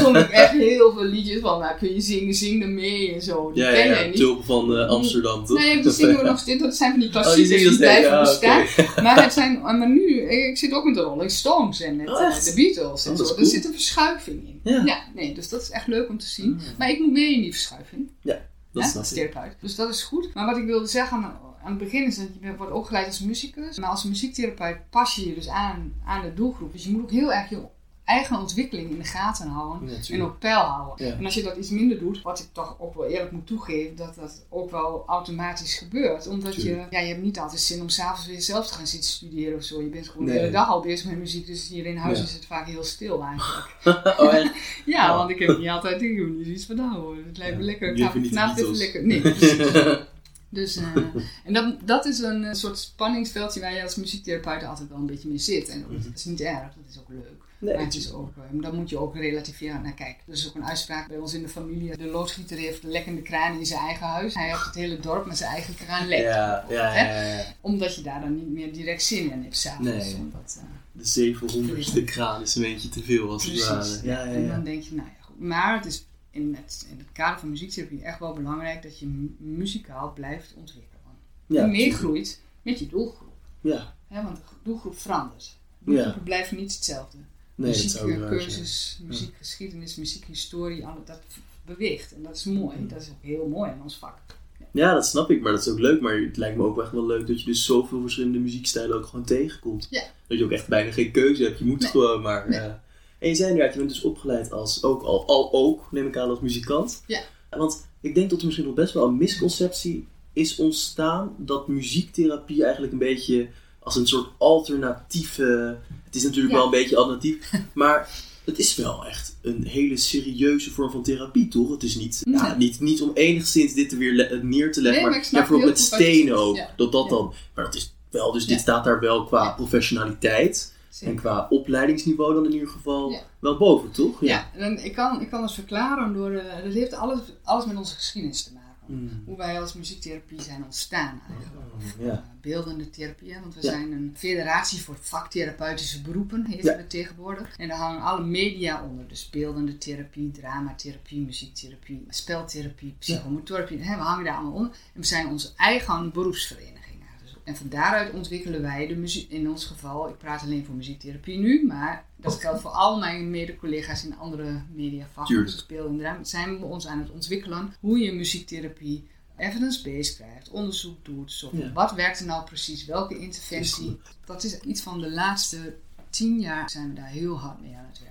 zong ik echt heel veel liedjes van, nou kun je zingen, zing er mee en zo. Die Ja, ken ja, jij ja, niet. Van eh, Amsterdam, toch? Nee, die zingen we nog steeds. Dat zijn van die Oh, die klassiekers die blijven ja, bestaan. Maar, het zijn, maar nu, ik zit ook met de Rolling Stones en met Oh, eh, de Beatles en Oh, dat zo. is Er zit een verschuiving in. Ja. nee, dus dat is echt leuk om te zien. Ah. Maar ik moet mee in die verschuiving. Dat snap als ik. therapeut. Dus dat is goed. Maar wat ik wilde zeggen, aan het begin is dat je wordt opgeleid als muzikus. Maar als muziektherapeut pas je je dus aan, aan de doelgroep. Dus je moet ook heel erg je eigen ontwikkeling in de gaten houden. Ja, en op peil houden. Ja. En als je dat iets minder doet, wat ik toch ook wel eerlijk moet toegeven, dat dat ook wel automatisch gebeurt. Omdat je, ja, je hebt niet altijd zin om s'avonds weer zelf te gaan zitten studeren of zo. Je bent gewoon Nee. de hele dag al bezig met muziek, dus hier in huis Ja. is het vaak heel stil eigenlijk. oh, echt? Ja, Ja. want ik heb niet altijd dingen niet iets van nou hoor. Het lijkt me lekker. Ik ga vanavond even Beatles. lekker. Nee. Dus, eh, en dat, dat is een eh, soort spanningsveldje waar je als muziektherapeut altijd wel een beetje mee zit. En dat is niet erg, dat is ook leuk. Nee, maar het is ook, eh, dan moet je ook relativeren naar kijk. Er is ook een uitspraak bij ons in de familie. De loodgieter heeft de lekkende kraan in zijn eigen huis. Hij heeft het hele dorp met zijn eigen kraan lek. Ja, ja, ja, ja, ja. Omdat je daar dan niet meer direct zin in hebt s'avonds. Nee. Omdat, eh, De 700ste kraan is een beetje te veel als het ware. Ja, ja, En ja. dan denk je, nou ja, goed. Maar het is in het, in het kader van muziektherapie echt wel belangrijk dat je mu- muzikaal blijft ontwikkelen. Ja, meegroeit met je doelgroep. Ja, want de doelgroep verandert. Doelgroepen blijven niet hetzelfde. Nee. Muziekcursus, muziekgeschiedenis, muziekhistorie, alle, dat beweegt. En dat is mooi. Mm. Dat is ook heel mooi in ons vak. Ja, dat snap ik, maar dat is ook leuk. Maar het lijkt me ook echt wel leuk dat je dus zoveel verschillende muziekstijlen ook gewoon tegenkomt. Ja. Dat je ook echt bijna geen keuze hebt. Je moet Nee. gewoon maar. Nee. eh, en je zei inderdaad, je bent dus opgeleid als ook al, al ook, neem ik aan, als muzikant. Ja. Want ik denk dat er misschien nog best wel een misconceptie is ontstaan dat muziektherapie eigenlijk een beetje als een soort alternatieve. Het is natuurlijk Ja. wel een beetje alternatief, maar het is wel echt een hele serieuze vorm van therapie, toch? Het is niet, ja, niet, niet om enigszins dit er weer neer te leggen, Nee, maar, bijvoorbeeld met stenen ook. Ja. Dat dat Ja. dan. Maar dat is wel, dus dit staat daar wel qua professionaliteit Zeker. en qua opleidingsniveau dan in ieder geval Ja. wel boven, toch? Ja, en ik kan, ik kan het verklaren door. eh dat heeft alles, alles met onze geschiedenis te maken. Mm. Hoe wij als muziektherapie zijn ontstaan eigenlijk. Of, Ja. eh, beeldende therapie, want we zijn een federatie voor vaktherapeutische beroepen, heet Ja. het tegenwoordig. En daar hangen alle media onder. Dus beeldende therapie, dramatherapie, muziektherapie, speltherapie, psychomotortherapie. Hè, we hangen daar allemaal onder. En we zijn onze eigen beroepsvereniging. Dus- En van daaruit ontwikkelen wij de muziek, in ons geval, ik praat alleen voor muziektherapie nu, maar dat geldt voor al mijn mede-collega's in andere mediavakken, Tuurlijk. speel en drama, zijn we ons aan het ontwikkelen hoe je muziektherapie evidence-based krijgt, onderzoek doet, zo Ja. wat werkt er nou precies, welke interventie. Dat is iets van de laatste tien jaar zijn we daar heel hard mee aan het werk.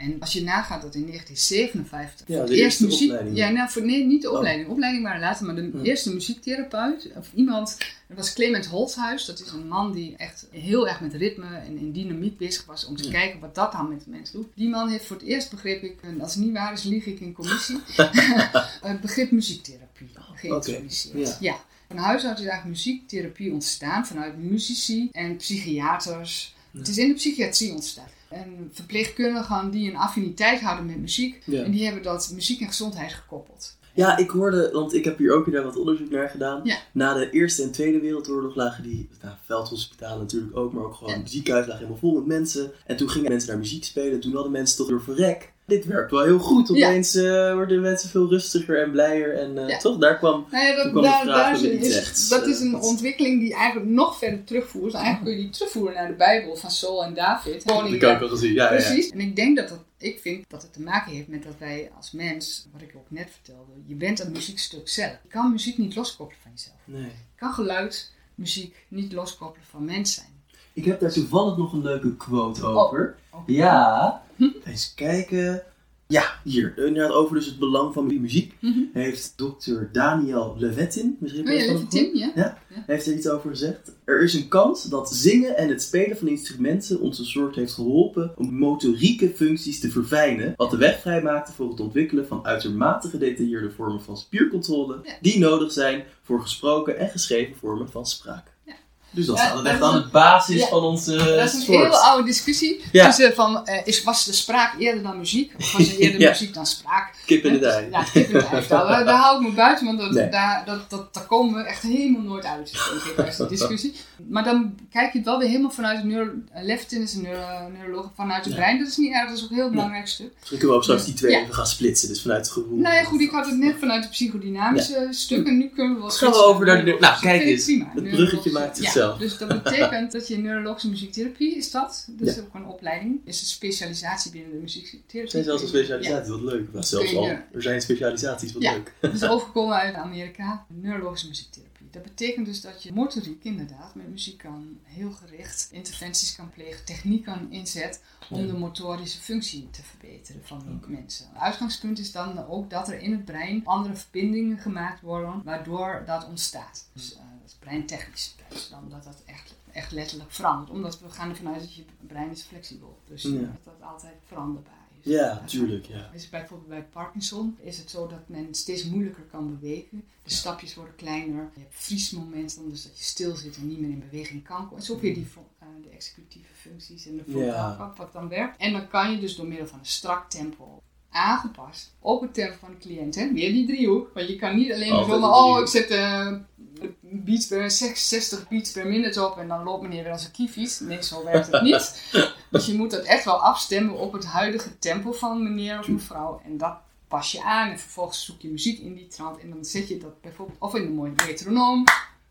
En als je nagaat dat in 1957 Ja, voor de eerste eerst muziek, opleiding. ja, nou, voor, nee, niet de Oh. opleiding. Opleiding waren later, maar de Ja. eerste muziektherapeut of iemand, dat was Clement Holthuis. Dat is een man die echt heel erg met ritme en in dynamiek bezig was om te Ja. kijken wat dat dan met de mens doet. Die man heeft voor het eerst, begreep ik, en als het niet waar is, lieg ik in commissie, het begrip muziektherapie geïntroduceerd. Ja. ja. Van huis uit is eigenlijk muziektherapie ontstaan vanuit muzici en psychiaters. Het is in de psychiatrie ontstaan. En verpleegkundigen die een affiniteit hadden met muziek. Ja. En die hebben dat muziek en gezondheid gekoppeld. Ja, ik hoorde, want ik heb hier ook weer wat onderzoek naar gedaan. Ja. Na de Eerste en Tweede Wereldoorlog lagen die nou, veldhospitalen natuurlijk ook, maar ook gewoon Ja. ziekenhuizen lagen helemaal vol met mensen. En toen gingen mensen naar muziek spelen. Toen hadden mensen toch door verrek. Dit werkt wel heel goed. Ja. Opeens eh, worden mensen veel rustiger en blijer. En eh, Ja. toch, daar kwam... Nou ja, dat, kwam de daar, vraag daar is, dat is een ontwikkeling die eigenlijk nog verder terugvoert. Eigenlijk kun je die terugvoeren naar de Bijbel van Saul en David. Koning Dat kan ik al gezien. Ja, ja, ja. Precies. En ik denk dat dat, ik vind dat het te maken heeft met dat wij als mens, wat ik ook net vertelde, je bent een muziekstuk zelf. Je kan muziek niet loskoppelen van jezelf. Nee. Je kan geluid, muziek niet loskoppelen van mens zijn. Ik heb daar toevallig nog een leuke quote over. Ja, eens kijken. Ja, hier. Inderdaad, over dus het belang van muziek. Mhm. Heeft dokter Daniel Levettin, misschien Oh ja, ja? Ja? heeft er iets over gezegd. Er is een kans dat zingen en het spelen van instrumenten ons een soort heeft geholpen om motorieke functies te verfijnen, wat de weg vrijmaakte voor het ontwikkelen van uitermate gedetailleerde vormen van spiercontrole, Ja. die nodig zijn voor gesproken en geschreven vormen van spraak. Dus dat Ja, staat echt aan de basis van onze Dat is een hele oude discussie. Tussen van, eh, is, was de spraak eerder dan muziek? Of was er eerder muziek dan spraak? Kip in de dij. Ja, kip in de ei. Daar, daar hou ik me buiten, want dat, Nee. daar, dat, dat, daar komen we echt helemaal nooit uit, denk die discussie. Maar dan kijk je het wel weer helemaal vanuit de neuro... eh, Leftin is een neuro, neuroloog vanuit het brein. Dat is niet erg, dat is ook een heel belangrijk stuk. Misschien kunnen we ook straks die twee even gaan splitsen, dus vanuit het gevoel. Nou ja, goed, ik had het net vanuit het psychodynamische stuk en nu kunnen we wel gaan we over naar de- nou, kijk eens. Het bruggetje maakt ja, dus dat betekent dat je neurologische muziektherapie is dat. Dat is Ja. ook een opleiding. Is een specialisatie binnen de muziektherapie. Er zijn zelfs een specialisatie, wat leuk. Nou, zelfs al. Er zijn specialisaties, wat Ja. leuk. Dat is overgekomen uit Amerika. Neurologische muziektherapie. Dat betekent dus dat je motoriek inderdaad met muziek kan heel gericht interventies kan plegen, techniek kan inzetten om de motorische functie te verbeteren van die mensen. Het uitgangspunt is dan ook dat er in het brein andere verbindingen gemaakt worden waardoor dat ontstaat. Dus eh, dat is breintechnisch. Dus dan dat dat echt, echt letterlijk verandert. Omdat we gaan ervan uit dat je brein is flexibel. Dus Ja. dat dat altijd veranderbaar is. Ja, tuurlijk, ja. Is bijvoorbeeld bij Parkinson is het zo dat men steeds moeilijker kan bewegen. De stapjes worden kleiner. Je hebt vriesmomenten, dus dat je stil zit en niet meer in beweging kan komen. En zo weer die eh, de executieve functies en de frontaalkap wat dan werkt. En dan kan je dus door middel van een strak tempo aangepast op het tempo van de cliënt. Hè? Weer die driehoek. Want je kan niet alleen maar zomaar, een oh driehoek. ik zet eh, beats per 60 beats per minute op en dan loopt meneer weer als een kiefies. Nee, zo werkt het niet. Dus je moet dat echt wel afstemmen op het huidige tempo van meneer of mevrouw. En dat pas je aan en vervolgens zoek je muziek in die trant. En dan zet je dat bijvoorbeeld of in een mooie metronoom.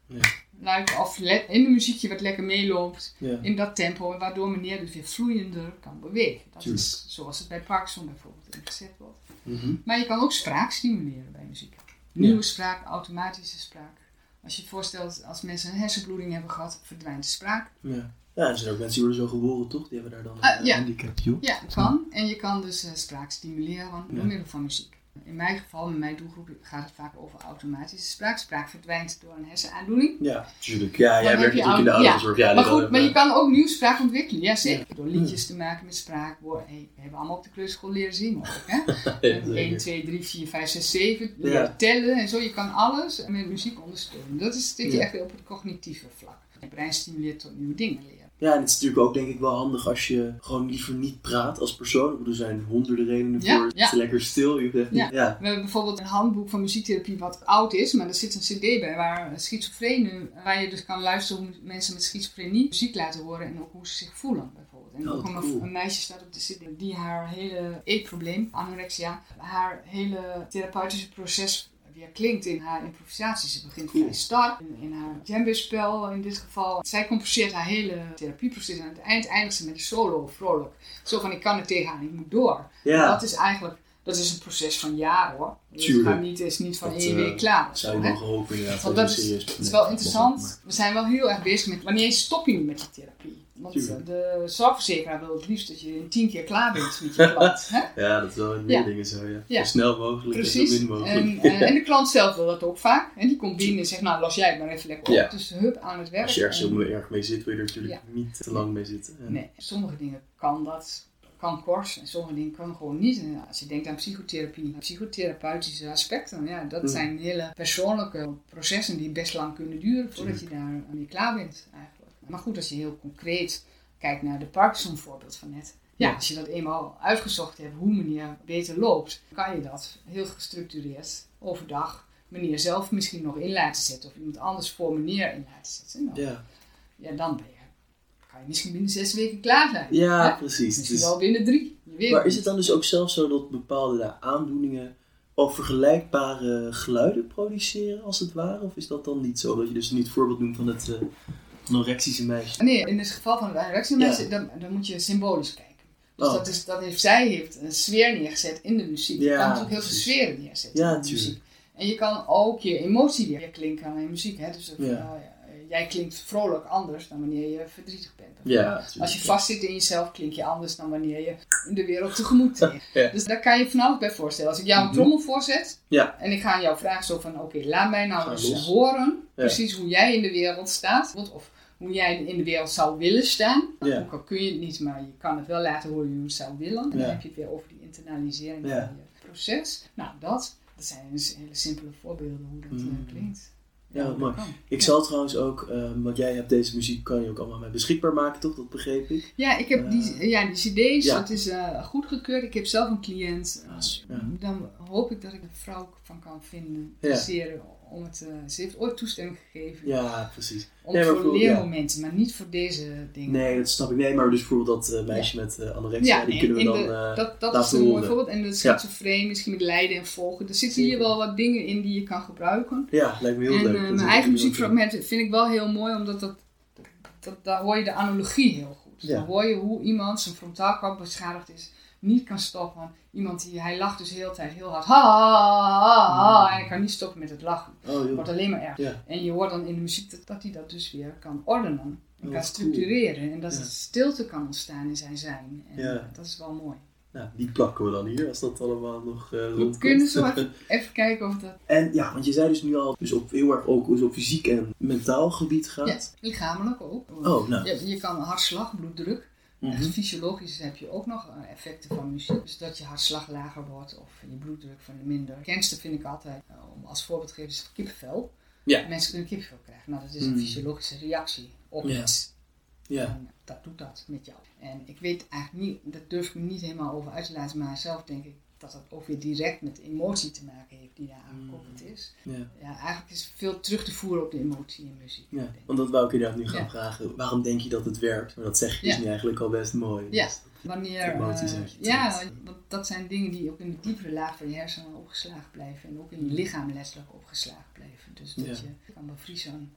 Ja. luid, Of in een muziekje wat lekker meeloopt. Ja. In dat tempo. Waardoor meneer dus weer vloeiender kan bewegen. Dat Tuurlijk. is zoals het bij Parkinson bijvoorbeeld ingezet wordt. Mhm. Maar je kan ook spraak stimuleren bij muziek. Nieuwe spraak, automatische spraak. Als je je voorstelt, als mensen een hersenbloeding hebben gehad, verdwijnt de spraak. Ja. Ja, er zijn ook mensen die worden zo geboren, toch? Die hebben daar dan een Ah, ja. handicap, joh. Ja, kan. En je kan dus eh, spraak stimuleren door middel van muziek. In mijn geval, met mijn doelgroep, gaat het vaak over automatische spraak. Spraak verdwijnt door een hersenaandoening. Ja, tuurlijk. Ja, Dan jij werkt je natuurlijk in de ja. ouderenzorg. Ja, maar goed, maar je kan ook nieuw spraak ontwikkelen. Ja, zeker. Door liedjes te maken met spraak. Hey, we hebben allemaal op de kleuterschool leren zingen ook, hè? Ja, 1, zeker. 2, 3, 4, 5, 6, 7. Ja. Leren tellen en zo. Je kan alles met muziek ondersteunen. Dat is dit echt op het cognitieve vlak. Je brein stimuleert tot nieuwe dingen leren. Ja, en het is natuurlijk ook denk ik wel handig als je gewoon liever niet praat als persoon. Er zijn honderden redenen Ja, voor. Het is lekker stil. Je niet... Ja. Ja. We hebben bijvoorbeeld een handboek van muziektherapie wat oud is, maar er zit een cd bij waar schizofrenen, waar je dus kan luisteren hoe mensen met schizofrenie muziek laten horen en ook hoe ze zich voelen bijvoorbeeld. En Oh, ook een, cool. een meisje staat op de cd die haar hele eetprobleem, anorexia, haar hele therapeutische proces weer klinkt in haar improvisatie. Ze begint vrij start in, in haar djembe-spel in dit geval. Zij compenseert haar hele therapieproces en aan het eind eindigt ze met een solo, vrolijk. Zo van ik kan er tegenaan, ik moet door. Ja, Dat is eigenlijk dat is een proces van jaren hoor. Dus het gaat niet, is niet van één eh, week klaar. zou zo, je mogen hopen inderdaad. Want je dat is, serieus het is wel interessant. We zijn wel heel erg bezig met wanneer stop je nu met die therapie. Want Tuurlijk. eh, de zorgverzekeraar wil het liefst dat je in tien keer klaar bent met je klant. hè? Ja, dat is wel in meer Ja. dingen zo, ja. Ja. Zo snel mogelijk en zo min mogelijk. En, eh, en de klant zelf wil dat ook vaak. En die komt binnen en zegt, nou los jij het maar even lekker op. Ja. Dus hup aan het werk. Als je ergens En- heel erg mee zit, wil je er natuurlijk niet te lang mee zitten. En- Nee, sommige dingen kan dat, kan kort en sommige dingen kan gewoon niet. En als je denkt aan psychotherapie, psychotherapeutische aspecten, ja, dat Hmm. zijn hele persoonlijke processen die best lang kunnen duren voordat je daar mee klaar bent eigenlijk. Maar goed, als je heel concreet kijkt naar de Parkinson voorbeeld van net. Ja, als je dat eenmaal uitgezocht hebt hoe meneer beter loopt, kan je dat heel gestructureerd overdag meneer zelf misschien nog in laten zetten of iemand anders voor meneer in laten zetten. Nou, Ja, ja, dan ben je, kan je misschien binnen zes weken klaar zijn. ja Hè? precies. Misschien Dus- wel binnen drie. Je maar is het dan dus ook zelfs zo dat bepaalde aandoeningen ook vergelijkbare geluiden produceren, als het ware? Of is dat dan niet zo? Dat je dus niet het voorbeeld noemt van het eh anorexische meisje. niet. Nee, in het geval van het anorexia Ja. mensen, dan, dan moet je symbolisch kijken. Dus Oh. dat, is, dat heeft, zij heeft een sfeer neergezet in de muziek. je Ja, kan natuurlijk heel veel sferen neerzetten Ja, in de muziek. En je kan ook je emotie weer klinken aan je muziek. Hè? Dus of, Ja. eh, jij klinkt vrolijk anders dan wanneer je verdrietig bent. Ja, Als je tuurlijk. vastzit in jezelf, klink je anders dan wanneer je de wereld tegemoet. Ja. Dus daar kan je van alles bij voorstellen. Als ik jou een Mhm. trommel voorzet Ja. en ik ga aan jou vragen zo van, oké, laat mij nou eens horen precies hoe jij in de wereld staat. Of hoe jij in de wereld zou willen staan. Ja. Ook al kun je het niet, maar je kan het wel laten horen hoe je het zou willen. En dan heb je het weer over die internalisering van je proces. Nou, dat, dat zijn dus hele simpele voorbeelden hoe dat eh, Mhm. klinkt. Ja, dat mooi. Ik zal trouwens ook, ehm, want jij hebt deze muziek, kan je ook allemaal mij beschikbaar maken, toch? Dat begreep ik. Ja, ik heb die, ja, die cd's, ja. dat is eh goedgekeurd. Ik heb zelf een cliënt. Ah. Eh, Dan hoop ik dat ik een vrouw van kan vinden, Ja. Om het, eh, ze heeft ooit toestemming gegeven Ja, precies. om Nee, maar voor leermomenten, maar niet voor deze dingen. Nee, dat snap ik. Nee, maar dus bijvoorbeeld dat eh, meisje met eh, anorexia, Ja, die kunnen we dan... de- dat, dat is een mooi voorbeeld. En de schizofreen, misschien met lijden en volgen. Er zitten hier wel wat dingen in die je kan gebruiken. Ja, lijkt me heel en leuk. Dat mijn eigen muziekfragmenten vind ik wel heel mooi, omdat dat, dat, daar hoor je de analogie heel goed. Dan hoor je hoe iemand zijn frontaalkap beschadigd is, niet kan stoppen. Iemand die, hij lacht dus de hele tijd heel hard. Ha, ha, ha, ha, en hij kan niet stoppen met het lachen. Oh, Het wordt alleen maar erg. Ja. En je hoort dan in de muziek dat, dat hij dat dus weer kan ordenen. En Oh, kan cool. structureren. En dat Ja. er stilte kan ontstaan in zijn zijn. En Ja. dat is wel mooi. Nou, die plakken we dan hier, als dat allemaal nog eh We kunnen zo even, even kijken of dat En ja, want je zei dus nu al, dus op heel erg ook dus op fysiek en mentaal gebied gaat. ja, lichamelijk ook. Oh, nou. Je, je kan hartslag, bloeddruk. Fysiologisch heb je ook nog eh, effecten van muziek. Dus dat je hartslag lager wordt of je bloeddruk van minder. Het bekendste vind ik altijd, eh, om als voorbeeld te geven, is kippenvel. Ja. Mensen kunnen kippenvel krijgen. Nou, dat is een Mm. fysiologische reactie op Ja. iets. Ja. En dat doet dat met jou. En ik weet eigenlijk niet, dat durf ik me niet helemaal over uit te laten, maar zelf denk ik dat dat ook weer direct met emotie te maken heeft die daar aan gekoppeld is. Ja. Ja, eigenlijk is veel terug te voeren op de emotie in muziek. Ja, want dat wou ik inderdaad nu gaan Ja. vragen. Waarom denk je dat het werkt? Maar dat zeg je dus nu eigenlijk al best mooi. Ja. Dus- Wanneer, Emoties je ja, want dat zijn dingen die ook in de diepere laag van je hersenen opgeslagen blijven. En ook in je lichaam letterlijk opgeslagen blijven. Dus dat je kan bevriezen,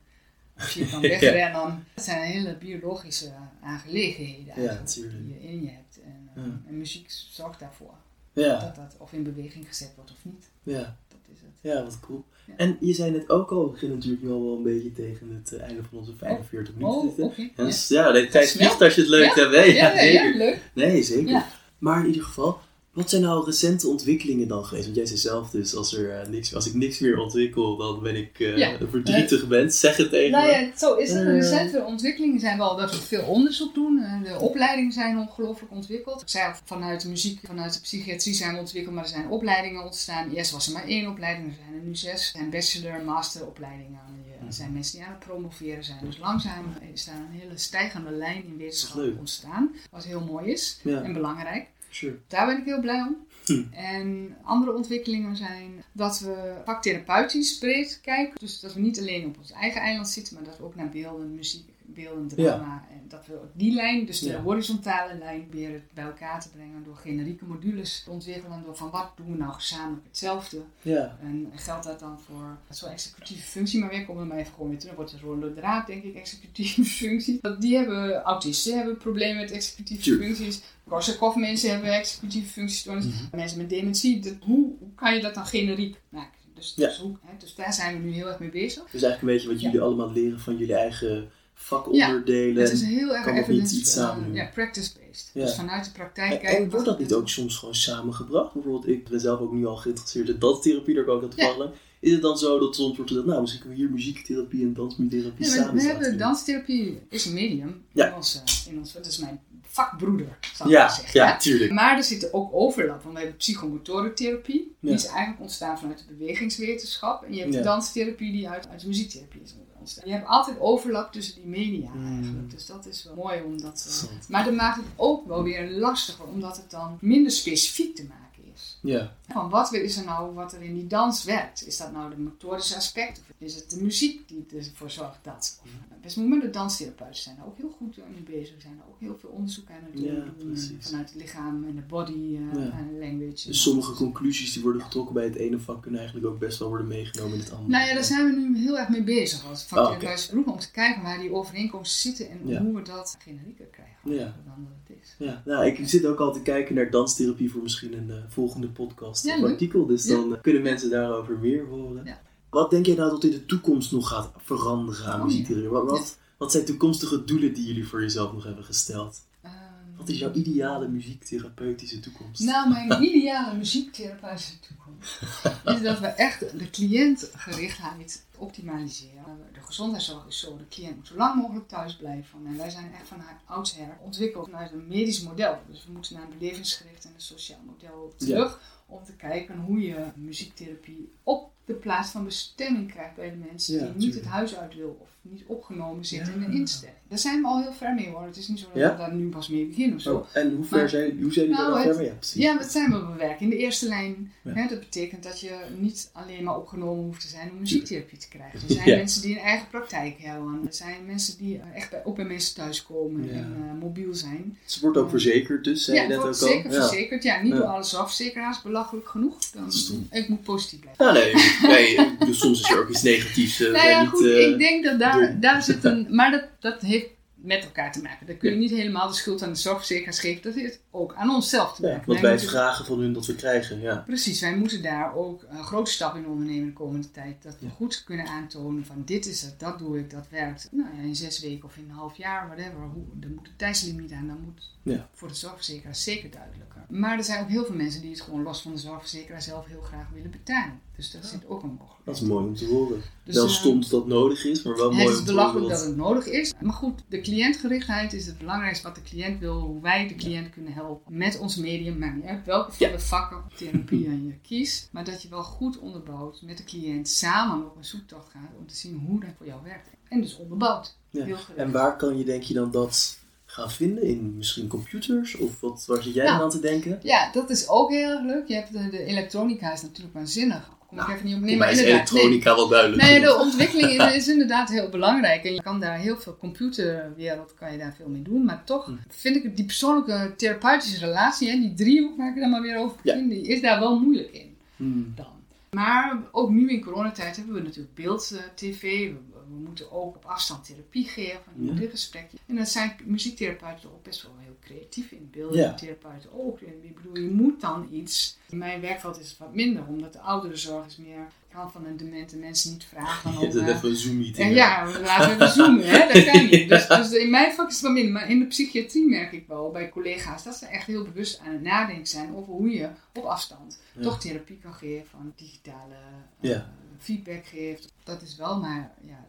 of je kan wegrennen. Dat zijn hele biologische aangelegenheden eigenlijk, die je in je hebt. En, eh, en muziek zorgt daarvoor. Ja, Dat dat of in beweging gezet wordt of niet. ja, Dat is het. ja, wat cool. Ja. En je zei net ook al, we beginnen natuurlijk nu al wel een beetje tegen het eh, einde van onze 45 minuten. Oh, zitten. oké. En Ja. ja, de tijd vliegt als je het leuk hebt. hè? Ja, ja, leuk. Nee, zeker. Maar in ieder geval, wat zijn nou recente ontwikkelingen dan geweest? Want jij zei zelf dus, als, er, eh, niks, als ik niks meer ontwikkel, dan ben ik eh, Ja. een verdrietig mens. Zeg het tegen Nou me. ja, zo is het. Eh. recente ontwikkelingen zijn wel dat we veel onderzoek doen. Eh, De opleidingen zijn ongelooflijk ontwikkeld. Ik zei al, vanuit de muziek, vanuit de psychiatrie zijn we ontwikkeld, maar er zijn opleidingen ontstaan. Eerst was er maar één opleiding, er zijn er nu zes. Er zijn bachelor- en masteropleidingen. Er zijn mensen die aan het promoveren zijn. Dus langzaam is daar een hele stijgende lijn in wetenschap ontstaan. Wat heel mooi is Ja, en belangrijk. Sure. Daar ben ik heel blij om. Hm. En andere ontwikkelingen zijn dat we vaktherapeutisch breed kijken. Dus dat we niet alleen op ons eigen eiland zitten, maar dat we ook naar beelden, muziek, beelden, drama. En dat we die lijn, dus de Ja. horizontale lijn, proberen bij elkaar te brengen door generieke modules te ontwikkelen. Door van wat doen we nou gezamenlijk hetzelfde. Ja, En geldt dat dan voor zo'n executieve functie, maar weer komen we maar even gewoon weer terug. Dan wordt het rode draad, denk ik, executieve functie. Want Die hebben, autisten hebben problemen met executieve functies. Korsakoff mensen hebben executieve functies. Mhm. Mensen met dementie. Dat- hoe, hoe kan je dat dan generiek maken? Dus, Ja. dus, hoe, hè, dus daar zijn we nu heel erg mee bezig. dus eigenlijk een beetje wat Ja. jullie allemaal leren van jullie eigen vakonderdelen. Het is heel erg kan dat niet iets samen ja, practice-based. Ja. Dus vanuit de praktijk En, kijken. en wordt dat niet ook soms gewoon samengebracht? Bijvoorbeeld, ik ben zelf ook nu al geïnteresseerd in danstherapie, daar kan ik dat Ja. toevallig. Is het dan zo dat soms wordt gezegd, nou misschien kunnen we hier muziektherapie en danstherapie Ja, we, samen we hebben danstherapie is een medium Ja. in ons, eh, in ons, dat is mijn vakbroeder, zal ik Ja, zeggen. ja, tuurlijk. Maar er zit ook overlap, want we hebben psychomotorentherapie. Die Ja. is eigenlijk ontstaan vanuit de bewegingswetenschap. En je hebt Ja. de danstherapie die uit, uit de muziektherapie is ontstaan. Je hebt altijd overlap tussen die media Mm. eigenlijk. Dus dat is wel mooi om dat... eh, maar dat maakt het ook wel weer lastiger, omdat het dan minder specifiek te maken is. Ja, Van wat is er nou wat er in die dans werkt? Is dat nou de motorische aspect? Of is het de muziek die ervoor zorgt dat? Best de danstherapeuten zijn daar ook heel goed mee bezig. Zijn daar ook heel veel onderzoek aan het doen. Vanuit het lichaam en de body eh, Ja. en language. dus sommige conclusies die worden getrokken bij het ene vak kunnen eigenlijk ook best wel worden meegenomen in het andere. Nou ja, daar zijn we nu heel erg mee bezig als vaktherapeutisch beroep. Om te kijken waar die overeenkomsten zitten en Ja. hoe we dat generieker krijgen. Dan dat het is. Ja, nou, ik zit ook al te kijken naar danstherapie voor misschien een eh, volgende podcast Ja, leuk. artikel. Dus Ja. dan eh, kunnen mensen daarover meer horen. Ja. Wat denk jij nou dat in de toekomst nog gaat veranderen aan Oh? Wat, wat, wat zijn toekomstige doelen die jullie voor jezelf nog hebben gesteld? Ehm, Wat is jouw ideale muziektherapeutische toekomst? Nou, mijn ideale muziektherapeutische toekomst is dat we echt de cliëntgerichtheid optimaliseren. De gezondheidszorg is zo, de cliënt moet zo lang mogelijk thuis blijven. En wij zijn echt van oudsher ontwikkeld vanuit een medisch model. Dus we moeten naar een belevingsgericht en een sociaal model terug. Om te kijken hoe je muziektherapie op de plaats van bestemming krijgt bij de mensen Ja, die niet het huis uit wil of niet opgenomen zit Ja. in een instelling. Daar zijn we al heel ver mee hoor. Het is niet zo dat Ja? we daar nu pas mee beginnen of zo. Oh, en hoe ver Maar- zijn, hoe zijn jullie Nou, daar ver mee? Ja, dat zijn we. We werken in de eerste lijn. Hè, dat betekent dat je niet alleen maar opgenomen hoeft te zijn om muziektherapie te krijgen. Er zijn mensen die een eigen praktijk hebben. Er zijn mensen die echt bij, ook bij mensen thuiskomen en eh, mobiel zijn. Ze wordt ook verzekerd dus, zei ja, je net ook al. zeker verzekerd. Ja, niet door alle zorgverzekeraars, belachelijk genoeg. Dan, ik moet positief blijven. Ja, nee, nee, dus soms is er ook iets negatiefs. eh, nou ja, niet, goed, eh, ik denk dat daar, daar zit een... Maar dat, dat heeft met elkaar te maken. Dan kun je niet helemaal de schuld aan de zorgverzekeraars geven. Dat heeft ook aan onszelf te Ja, maken. wat Wij wij moeten- vragen van hun dat we krijgen, ja. Precies, wij moeten daar ook een grote stap in ondernemen de komende tijd. Dat we Ja. goed kunnen aantonen van dit is het, dat doe ik, dat werkt. Nou ja, in zes weken of in een half jaar, whatever. Hoe, er moet een tijdslimiet aan, dat moet Ja. voor de zorgverzekeraar zeker duidelijker. Maar er zijn ook heel veel mensen die het gewoon los van de zorgverzekeraar zelf heel graag willen betalen. Dus daar zit ook een mogelijkheid. Dat is mooi om te horen. Dus, Wel eh, stom dat dat nodig is, maar wel mooi het om is te belachelijk horen. dat wat- het nodig is. Maar goed, de cliëntgerichtheid is het belangrijkste wat de cliënt wil. Hoe wij de cliënt kunnen helpen met ons medium. Maakt niet uit welke van de vakken therapie je kiest. Maar dat je wel goed onderbouwd met de cliënt samen op een zoektocht gaat. Om te zien hoe dat voor jou werkt. En dus onderbouwd. Ja. En waar kan je, denk je, dan dat gaan vinden? In misschien computers? Of wat, waar zit jij Nou, dan aan te denken? Ja, dat is ook heel erg leuk. Je hebt de, de elektronica is natuurlijk waanzinnig. Kom ik Nou, even niet op. Nee, maar is nee. elektronica wel duidelijk. Nee, de ontwikkeling is- inderdaad heel belangrijk. En je kan daar heel veel computerwereld kan je daar veel mee doen. Maar toch Hm. vind ik die persoonlijke therapeutische relatie, hè, die driehoek waar ik dan maar weer over Ja. begin, die is daar wel moeilijk in Hmm. dan. Maar ook nu in coronatijd hebben we natuurlijk beeld-tv. We, we moeten ook op afstand therapie geven. Ja. een gesprekje. En daar zijn muziektherapeuten ook best wel creatief in. Ja. Beeldtherapeuten ook. En ik bedoel, je moet dan iets. In mijn werkveld is het wat minder, omdat de ouderenzorg is meer. Ik kan van een demente mensen niet vragen. Om, eh, even een Zoom-meeting. en ja, laten we even zoomen, hè? dat kan niet. Dus, dus in mijn vak is het wat minder. Maar in de psychiatrie merk ik wel bij collega's dat ze echt heel bewust aan het nadenken zijn over hoe je op afstand Ja. toch therapie kan geven, digitale eh, Ja. feedback geeft. Dat is wel, maar ja,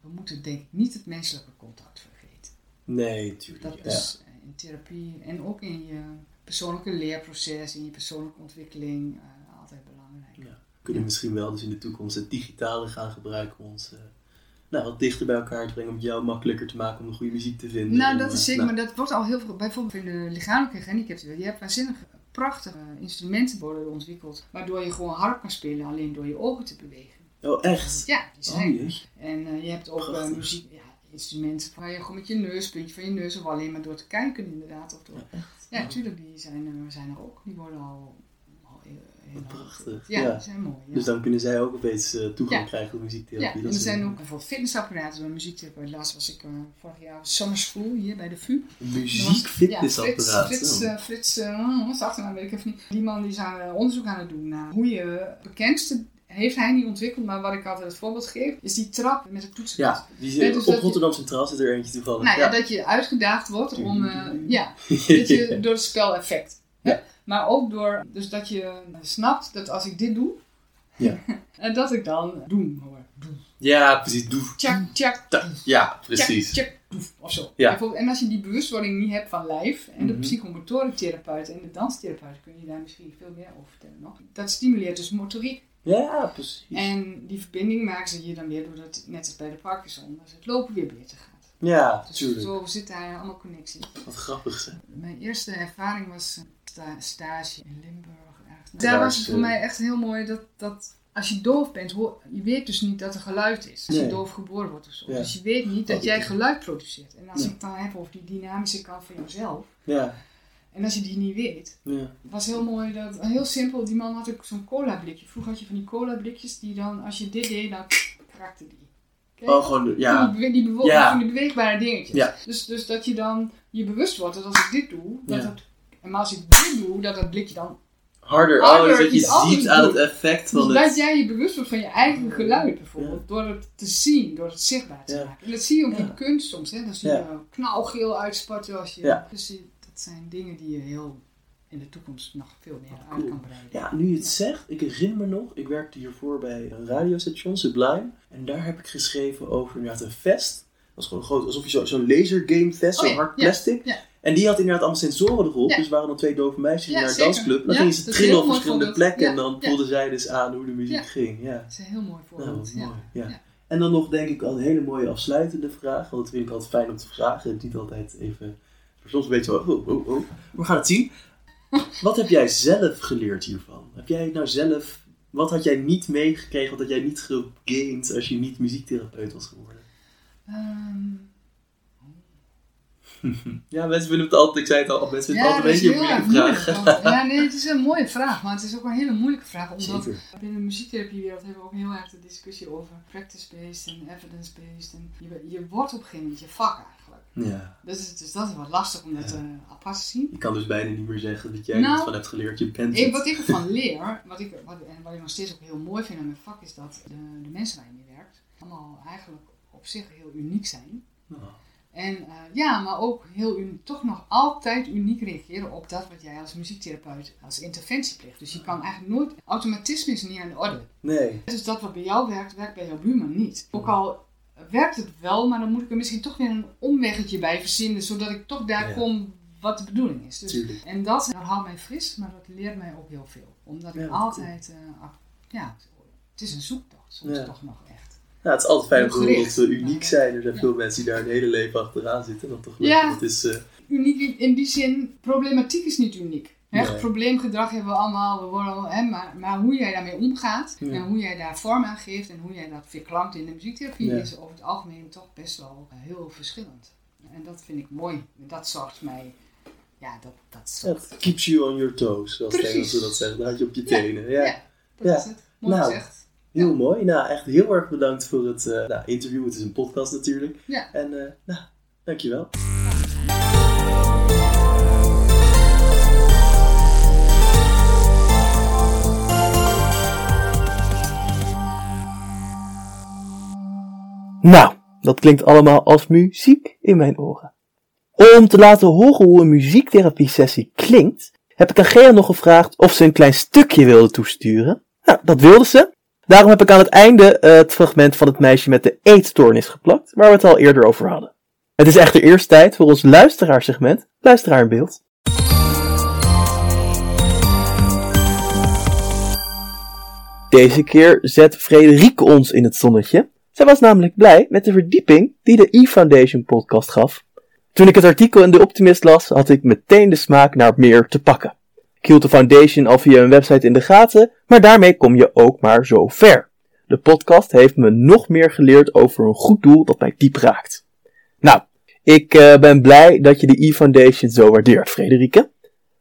we moeten denk ik niet het menselijke contact vergeten. Nee, tuurlijk. Dat ja. is in therapie en ook in je persoonlijke leerproces, in je persoonlijke ontwikkeling eh, altijd belangrijk. Ja. We kunnen misschien wel dus in de toekomst het digitale gaan gebruiken om ons eh, nou, wat dichter bij elkaar te brengen. Om het jou makkelijker te maken om de goede muziek te vinden. Nou, Om, dat is eh, zeker, nou, maar dat wordt al heel veel, bijvoorbeeld in de lichamelijke gehandicapten. Je hebt waanzinnig prachtige instrumenten worden ontwikkeld, waardoor je gewoon harp kan spelen alleen door je ogen te bewegen. Oh, echt? Ja, die Oh, zijn. jeetje. en eh, je hebt ook eh, muziek, ja, instrumenten waar je gewoon met je neus, puntje van je neus, of alleen maar door te kijken inderdaad. Of door, Ja, ja, natuurlijk, die zijn, er- zijn er ook. Die worden al, al heel, prachtig. Ja, Ja. die zijn mooi. Ja. Dus dan kunnen zij ook opeens eh, toegang Ja. krijgen tot Ja, muziektherapie. Dat er zijn ook bijvoorbeeld fitnessapparaten door muziektherapeut. Laatst was ik eh, vorig jaar summer school hier bij de VU. Muziek fitnessapparaat. Frits, Frits, Oh. eh, Frits eh, wat is de achternaam, weet ik even niet. Die man die is aan, eh, onderzoek aan het doen naar hoe je bekendste heeft hij niet ontwikkeld, maar wat ik altijd het voorbeeld geef, is die trap met het toetsen. Ja, die dus op Rotterdam Centraal zit er eentje toevallig. Nou ja, dat je uitgedaagd wordt om, eh, ja, dat je, door het speleffect. Ja. Maar ook door, dus dat je snapt dat als ik dit doe, Ja. en dat ik dan doen hoor. Doen. ja, precies. Doe. Tjak, tjak, Ja, precies. Tjak, tjak, doef, of zo. Ja. En als je die bewustwording niet hebt van lijf, en de Mhm. psychomotorentherapeut en de danstherapeut, kun je daar misschien veel meer over vertellen nog. Dat stimuleert dus motoriek. Ja, precies. En die verbinding maken ze hier dan weer doordat, net als bij de Parkinson, dat het lopen weer beter gaat. Ja, Dus tuurlijk. zo zit daar allemaal connectie. Wat grappig zeg. Mijn eerste ervaring was een sta- stage in Limburg. ergens. Daar was het voor mij echt heel mooi dat, dat als je doof bent, hoor, je weet dus niet dat er geluid is. Als Nee. je doof geboren wordt of zo. Ja. Dus je weet niet dat jij geluid produceert. En als ik het dan heb over die dynamische kant van jezelf. Ja, En als je die niet weet. ja. Het was heel mooi dat, heel simpel, die man had ook zo'n cola blikje. Vroeger had je van die cola blikjes die dan, als je dit deed, dan krakte die. Je Oh, gewoon, ja. die, die, Ja. beweegbare dingetjes. Ja. Dus, dus dat je dan je bewust wordt dat als ik dit doe, dat het, en maar als ik dit doe, dat dat blikje dan. Harder. Harder, Oh, dus dat je ziet aan het effect van Dus het... dat jij je bewust wordt van je eigen geluid bijvoorbeeld, door het te zien, door het zichtbaar te Ja. maken. En dat zie je ook Ja. in kunst soms, hè? dan zie je knalgeel uitspatten als je. Dus die- dat zijn dingen die je heel in de toekomst nog veel meer Cool. uit kan breiden. Ja, nu je het zegt, ik herinner me nog, ik werkte hiervoor bij een radiostation, Sublime. En daar heb ik geschreven over inderdaad een vest. Dat was gewoon groot, alsof je zo- zo'n lasergame vest, Oh zo'n hard plastic. ja. En die had inderdaad allemaal sensoren erop. Ja. Dus waren dan twee dove meisjes Ja, naar een dansclub. En dan gingen ze trillen op verschillende plekken. En dan voelden zij dus aan hoe de muziek ging. Ja. Dat is een heel mooi Nou, voorbeeld. ja. mooi. En dan nog denk ik al een hele mooie afsluitende vraag. Want dat vind ik altijd fijn om te vragen. Het niet altijd even... Soms een beetje zo... Oh, oh, oh. We gaan het zien. Wat heb jij zelf geleerd hiervan? Heb jij nou zelf... Wat had jij niet meegekregen? Wat had jij niet gegained als je niet muziektherapeut was geworden? Ehm, Ja, mensen vinden het altijd, ik zei het al, mensen vinden het altijd een beetje een moeilijke vraag. moeilijk, want- ja, nee, het is een mooie vraag, maar het is ook een hele moeilijke vraag. Omdat Zeker. binnen de muziektherapiewereld hebben we ook heel erg de discussie over practice-based en evidence-based. En je, je wordt op een gegeven moment je vak eigenlijk. Ja, Dus, dus dat is wat lastig om dat Ja. eh, apart te zien. je kan dus bijna niet meer zeggen dat jij er Nou, iets van hebt geleerd. Je bent Ik, het. wat ik ervan leer, wat ik, wat, en wat ik nog steeds ook heel mooi vind aan mijn vak, is dat de, de mensen waar je mee werkt allemaal eigenlijk op zich heel uniek zijn. Nou, En eh, ja, maar ook heel toch nog altijd uniek reageren op dat wat jij als muziektherapeut als interventie pleegt. Dus je kan eigenlijk nooit, automatisme is niet aan de orde. Nee, Dus dat wat bij jou werkt, werkt bij jouw buurman niet. Ook al werkt het wel, maar dan moet ik er misschien toch weer een omweggetje bij verzinnen, zodat ik toch daar Ja. kom wat de bedoeling is. Dus, tuurlijk. en dat, dat houdt mij fris, maar dat leert mij ook heel veel. Omdat ik altijd, eh, ja, het is een zoektocht soms Ja. toch nog echt. Ja, het is altijd fijn om te we uniek zijn. Er zijn veel mensen die daar een hele leven achteraan zitten. Dat toch. Ja. Dat is, eh, Uniek in- die zin, problematiek is niet uniek. Hè, Nee. Probleemgedrag hebben we allemaal, we worden, hè, maar, maar hoe jij daarmee omgaat Ja. en hoe jij daar vorm aan geeft en hoe jij dat verklankt in de muziektherapie is over het algemeen toch best wel eh, heel verschillend. En dat vind ik mooi. Dat zorgt mij, ja, dat, dat zorgt. het keeps you on your toes, zoals de Precies. Engelsen dat zeggen. Dan had je op je Ja. tenen. Ja. Ja, dat Ja. is het. Mooi Nou. gezegd. Heel mooi. Nou, echt heel erg bedankt voor het eh, nou, interview. Het is een podcast natuurlijk. Ja. En eh nou, dankjewel. Nou, dat klinkt allemaal als muziek in mijn oren. Om te laten horen hoe een muziektherapie-sessie klinkt, heb ik aan Gea nog gevraagd of ze een klein stukje wilde toesturen. Nou, dat wilde ze. Daarom heb ik aan het einde eh, het fragment van het meisje met de eetstoornis geplakt, waar we het al eerder over hadden. Het is echter eerst tijd voor ons luisteraarsegment, Luisteraar in Beeld. Deze keer zet Frederike ons in het zonnetje. Zij was namelijk blij met de verdieping die de E-Foundation podcast gaf. Toen ik het artikel in de Optimist las, had ik meteen de smaak naar meer te pakken. Hield de Foundation al via een website in de gaten, maar daarmee kom je ook maar zo ver. De podcast heeft me nog meer geleerd over een goed doel dat mij diep raakt. Nou, ik eh, ben blij dat je de E-Foundation zo waardeert, Frederike.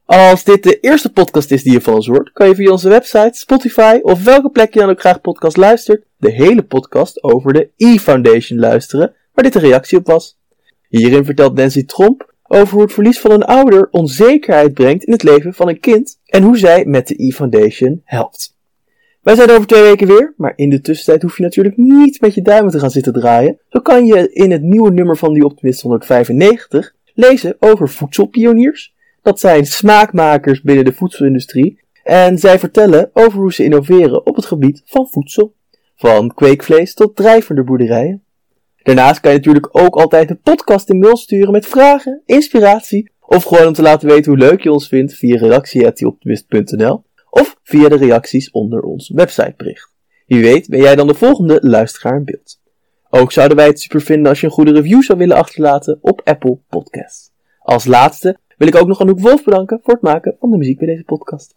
Als dit de eerste podcast is die je van ons hoort, kan je via onze website, Spotify of welke plek je dan ook graag podcast luistert, de hele podcast over de E-Foundation luisteren, waar dit een reactie op was. Hierin vertelt Nancy Tromp over hoe het verlies van een ouder onzekerheid brengt in het leven van een kind en hoe zij met de E-Foundation helpt. Wij zijn er over twee weken weer, maar in de tussentijd hoef je natuurlijk niet met je duimen te gaan zitten draaien. Zo kan je in het nieuwe nummer van die Optimist 195 lezen over voedselpioniers. Dat zijn smaakmakers binnen de voedselindustrie en zij vertellen over hoe ze innoveren op het gebied van voedsel. Van kweekvlees tot drijvende boerderijen. Daarnaast kan je natuurlijk ook altijd de podcast in mail sturen met vragen, inspiratie of gewoon om te laten weten hoe leuk je ons vindt via redactie.optimist.nl of via de reacties onder ons websitebericht. Wie weet ben jij dan de volgende luisteraar in beeld. Ook zouden wij het super vinden als je een goede review zou willen achterlaten op Apple Podcasts. Als laatste wil ik ook nog Anouk Wolf bedanken voor het maken van de muziek bij deze podcast.